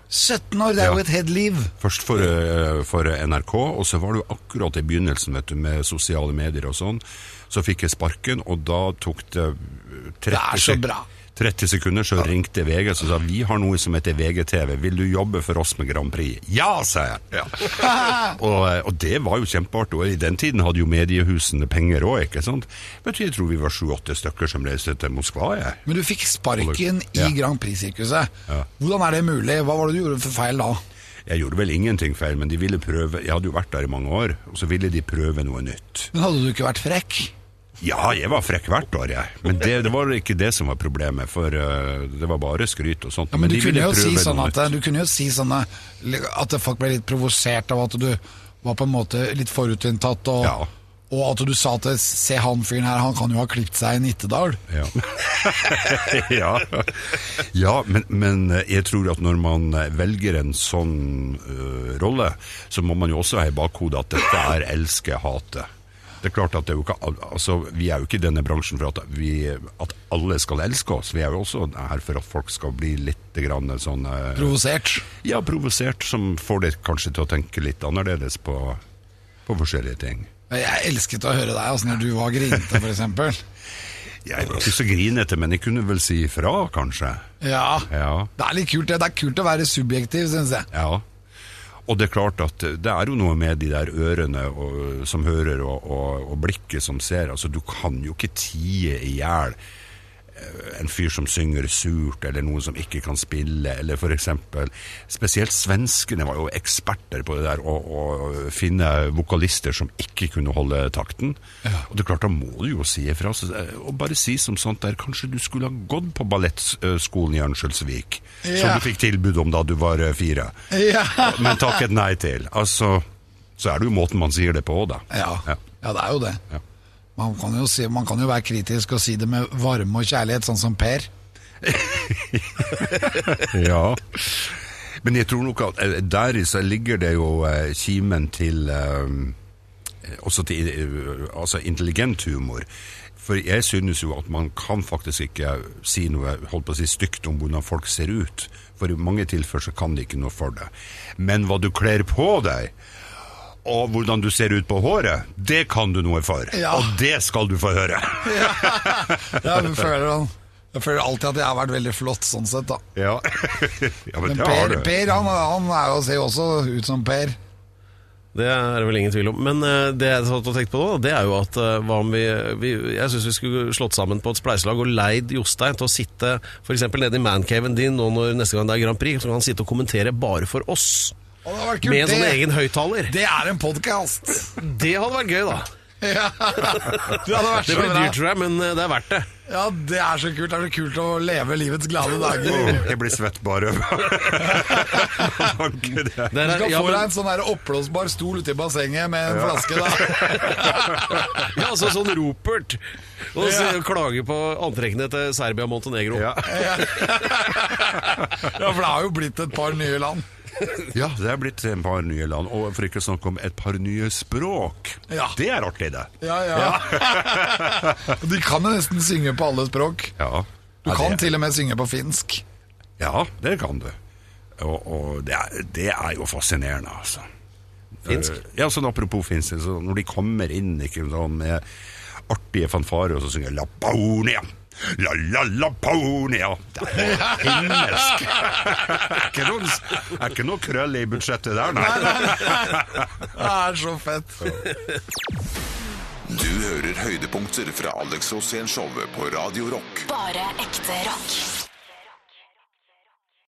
Speaker 3: 17 år, det er jo et helt liv.
Speaker 1: Først for, eh, for NRK, og så var jo akkurat i begynnelsen vet du, med sosiale medier og sånn. Så fikk jeg sparken, og da tok det 30,
Speaker 3: Det er så bra.
Speaker 1: 30 sekunder, så ringte VG og sa vi har noe som heter VGTV. Vil du jobbe for oss med Grand Prix? Ja, sa jeg. og, eh, og det var jo kjempeartig. Og i den tiden hadde jo mediehusene penger òg, ikke sant. Men jeg tror vi var sju-åtte stykker som reiste til Moskva, jeg.
Speaker 3: Men du fikk sparken
Speaker 1: Ja.
Speaker 3: i Grand Prix-sirkuset.
Speaker 1: Ja.
Speaker 3: Hvordan er det mulig? Hva var det du gjorde for feil da?
Speaker 1: Jeg gjorde vel ingenting feil, men de ville prøve Jeg hadde jo vært der i mange år, og så ville de prøve noe nytt.
Speaker 3: Men hadde du ikke vært frekk?
Speaker 1: Ja, jeg var frekk hvert år, jeg. Men det, det var ikke det som var problemet, for eh, det var bare skryt og sånt.
Speaker 3: Ja, men du
Speaker 1: de
Speaker 3: kunne, jo si sånn at, du kunne jo si sånn At folk ble litt provosert av at du var på en måte litt forutinntatt, og,
Speaker 1: Ja.
Speaker 3: og at du sa til se han fyren her, han kan jo ha klipt seg i Nittedal.
Speaker 1: Ja, ja. ja men, men eh, jeg tror at når man eh, velger en sånn uh, rolle, så må man jo også ha i bakhodet at dette er elske-hate. Det er klart at det er jo ikke, altså, Vi er jo ikke i denne bransjen for at, vi, at alle skal elske oss. Vi er jo også her for at folk skal bli litt grann sånn eh,
Speaker 3: Provosert.
Speaker 1: Ja, provosert, som får deg kanskje til å tenke litt annerledes på, på forskjellige ting.
Speaker 3: Jeg elsket å høre deg altså, når du var grinete, eksempel.
Speaker 1: Jeg var ikke så grinete, men jeg kunne vel si ifra, kanskje.
Speaker 3: Ja.
Speaker 1: Ja.
Speaker 3: Det er litt kult, det. Det er kult å være subjektiv, syns jeg.
Speaker 1: Ja. Og det er klart at det er jo noe med de der ørene og, som hører, og, og, og blikket som ser. Altså, du kan jo ikke tie i hjel en fyr som synger surt, eller noen som ikke kan spille, eller for eksempel Spesielt svenskene var jo eksperter på det der å, å finne vokalister som ikke kunne holde takten. Og det er klart, da må du jo si ifra. Eh, Og bare si som sånt der Kanskje du skulle ha gått på ballettskolen i Örnsköldsvik, som du fikk tilbud om da du var eh, fire,
Speaker 3: Ja.
Speaker 1: men takket nei til. Altså, så er det jo måten man sier det på òg, da.
Speaker 3: Ja.
Speaker 1: Ja.
Speaker 3: ja, det er jo det. Man kan, jo si, man kan jo være kritisk og si det med varme og kjærlighet, sånn som Per.
Speaker 1: Ja. Men jeg tror nok at eh, der i seg ligger det jo eh, kimen til eh, også til altså intelligent humor. For jeg synes jo at man kan faktisk ikke si noe holdt på å si, stygt om hvordan folk ser ut. For i mange tilfeller så kan de ikke noe for det. Men hva du kler på deg, og hvordan du ser ut på håret, det kan du noe for.
Speaker 3: Ja.
Speaker 1: Og det skal du få høre.
Speaker 3: Jeg føler, han- jeg føler alltid at jeg har vært veldig flott sånn sett, da.
Speaker 1: Ja, ja men,
Speaker 3: Men
Speaker 1: det har
Speaker 3: Per,
Speaker 1: du.
Speaker 3: per han, han er jo, ser jo også ut som Per.
Speaker 4: Det er det vel ingen tvil om. Men eh, det jeg satt og tenkte på nå, det er jo at eh, hva om vi, vi Jeg syns vi skulle slått sammen på et spleiselag og leid Jostein til å sitte f.eks. nede i mancaven din nå når neste gang det er Grand Prix, så kan han sitte og kommentere bare for oss. Med sånn egen høyttaler.
Speaker 3: det er en podkast!
Speaker 4: Det hadde vært gøy, da.
Speaker 3: Ja. Det hadde vært
Speaker 4: Det
Speaker 3: så
Speaker 4: blir
Speaker 3: bra.
Speaker 4: dyrt, tror jeg, men eh, det er verdt det.
Speaker 3: Ja, det er så kult. Det er så kult å leve livets glade dager.
Speaker 1: Jeg blir svett bare det.
Speaker 4: Det
Speaker 3: Du
Speaker 4: er,
Speaker 3: skal
Speaker 4: ja,
Speaker 3: få deg en sånn der oppblåsbar stol ute i bassenget med en flaske. da
Speaker 4: ja, altså sånn Ropert. Og så klage på antrekkene til Serbia og Montenegro.
Speaker 1: Ja.
Speaker 3: Ja, For det har jo blitt et par nye land.
Speaker 1: ja, det er blitt et par nye land, og for ikke å snakke om et par nye språk.
Speaker 3: Ja.
Speaker 1: Det er artig, det.
Speaker 3: Ja, ja. De kan jo nesten synge på alle språk.
Speaker 1: Ja,
Speaker 3: Du kan
Speaker 1: det,
Speaker 3: til og med synge på finsk.
Speaker 1: Ja, det kan du. Og, og det, er, det er jo fascinerende, altså.
Speaker 4: Finsk?
Speaker 1: Eh, Ja, sånn apropos finsk, så når de kommer inn ikke, med artige fanfarer, og så synger. La la Er ponia himmelsk. er er ikke noe krøll i budsjettet der, nei.
Speaker 3: Det er så fett.
Speaker 2: Du hører høydepunkter fra Alex Rosén-showet på Radio Rock.
Speaker 5: Bare ekte rock.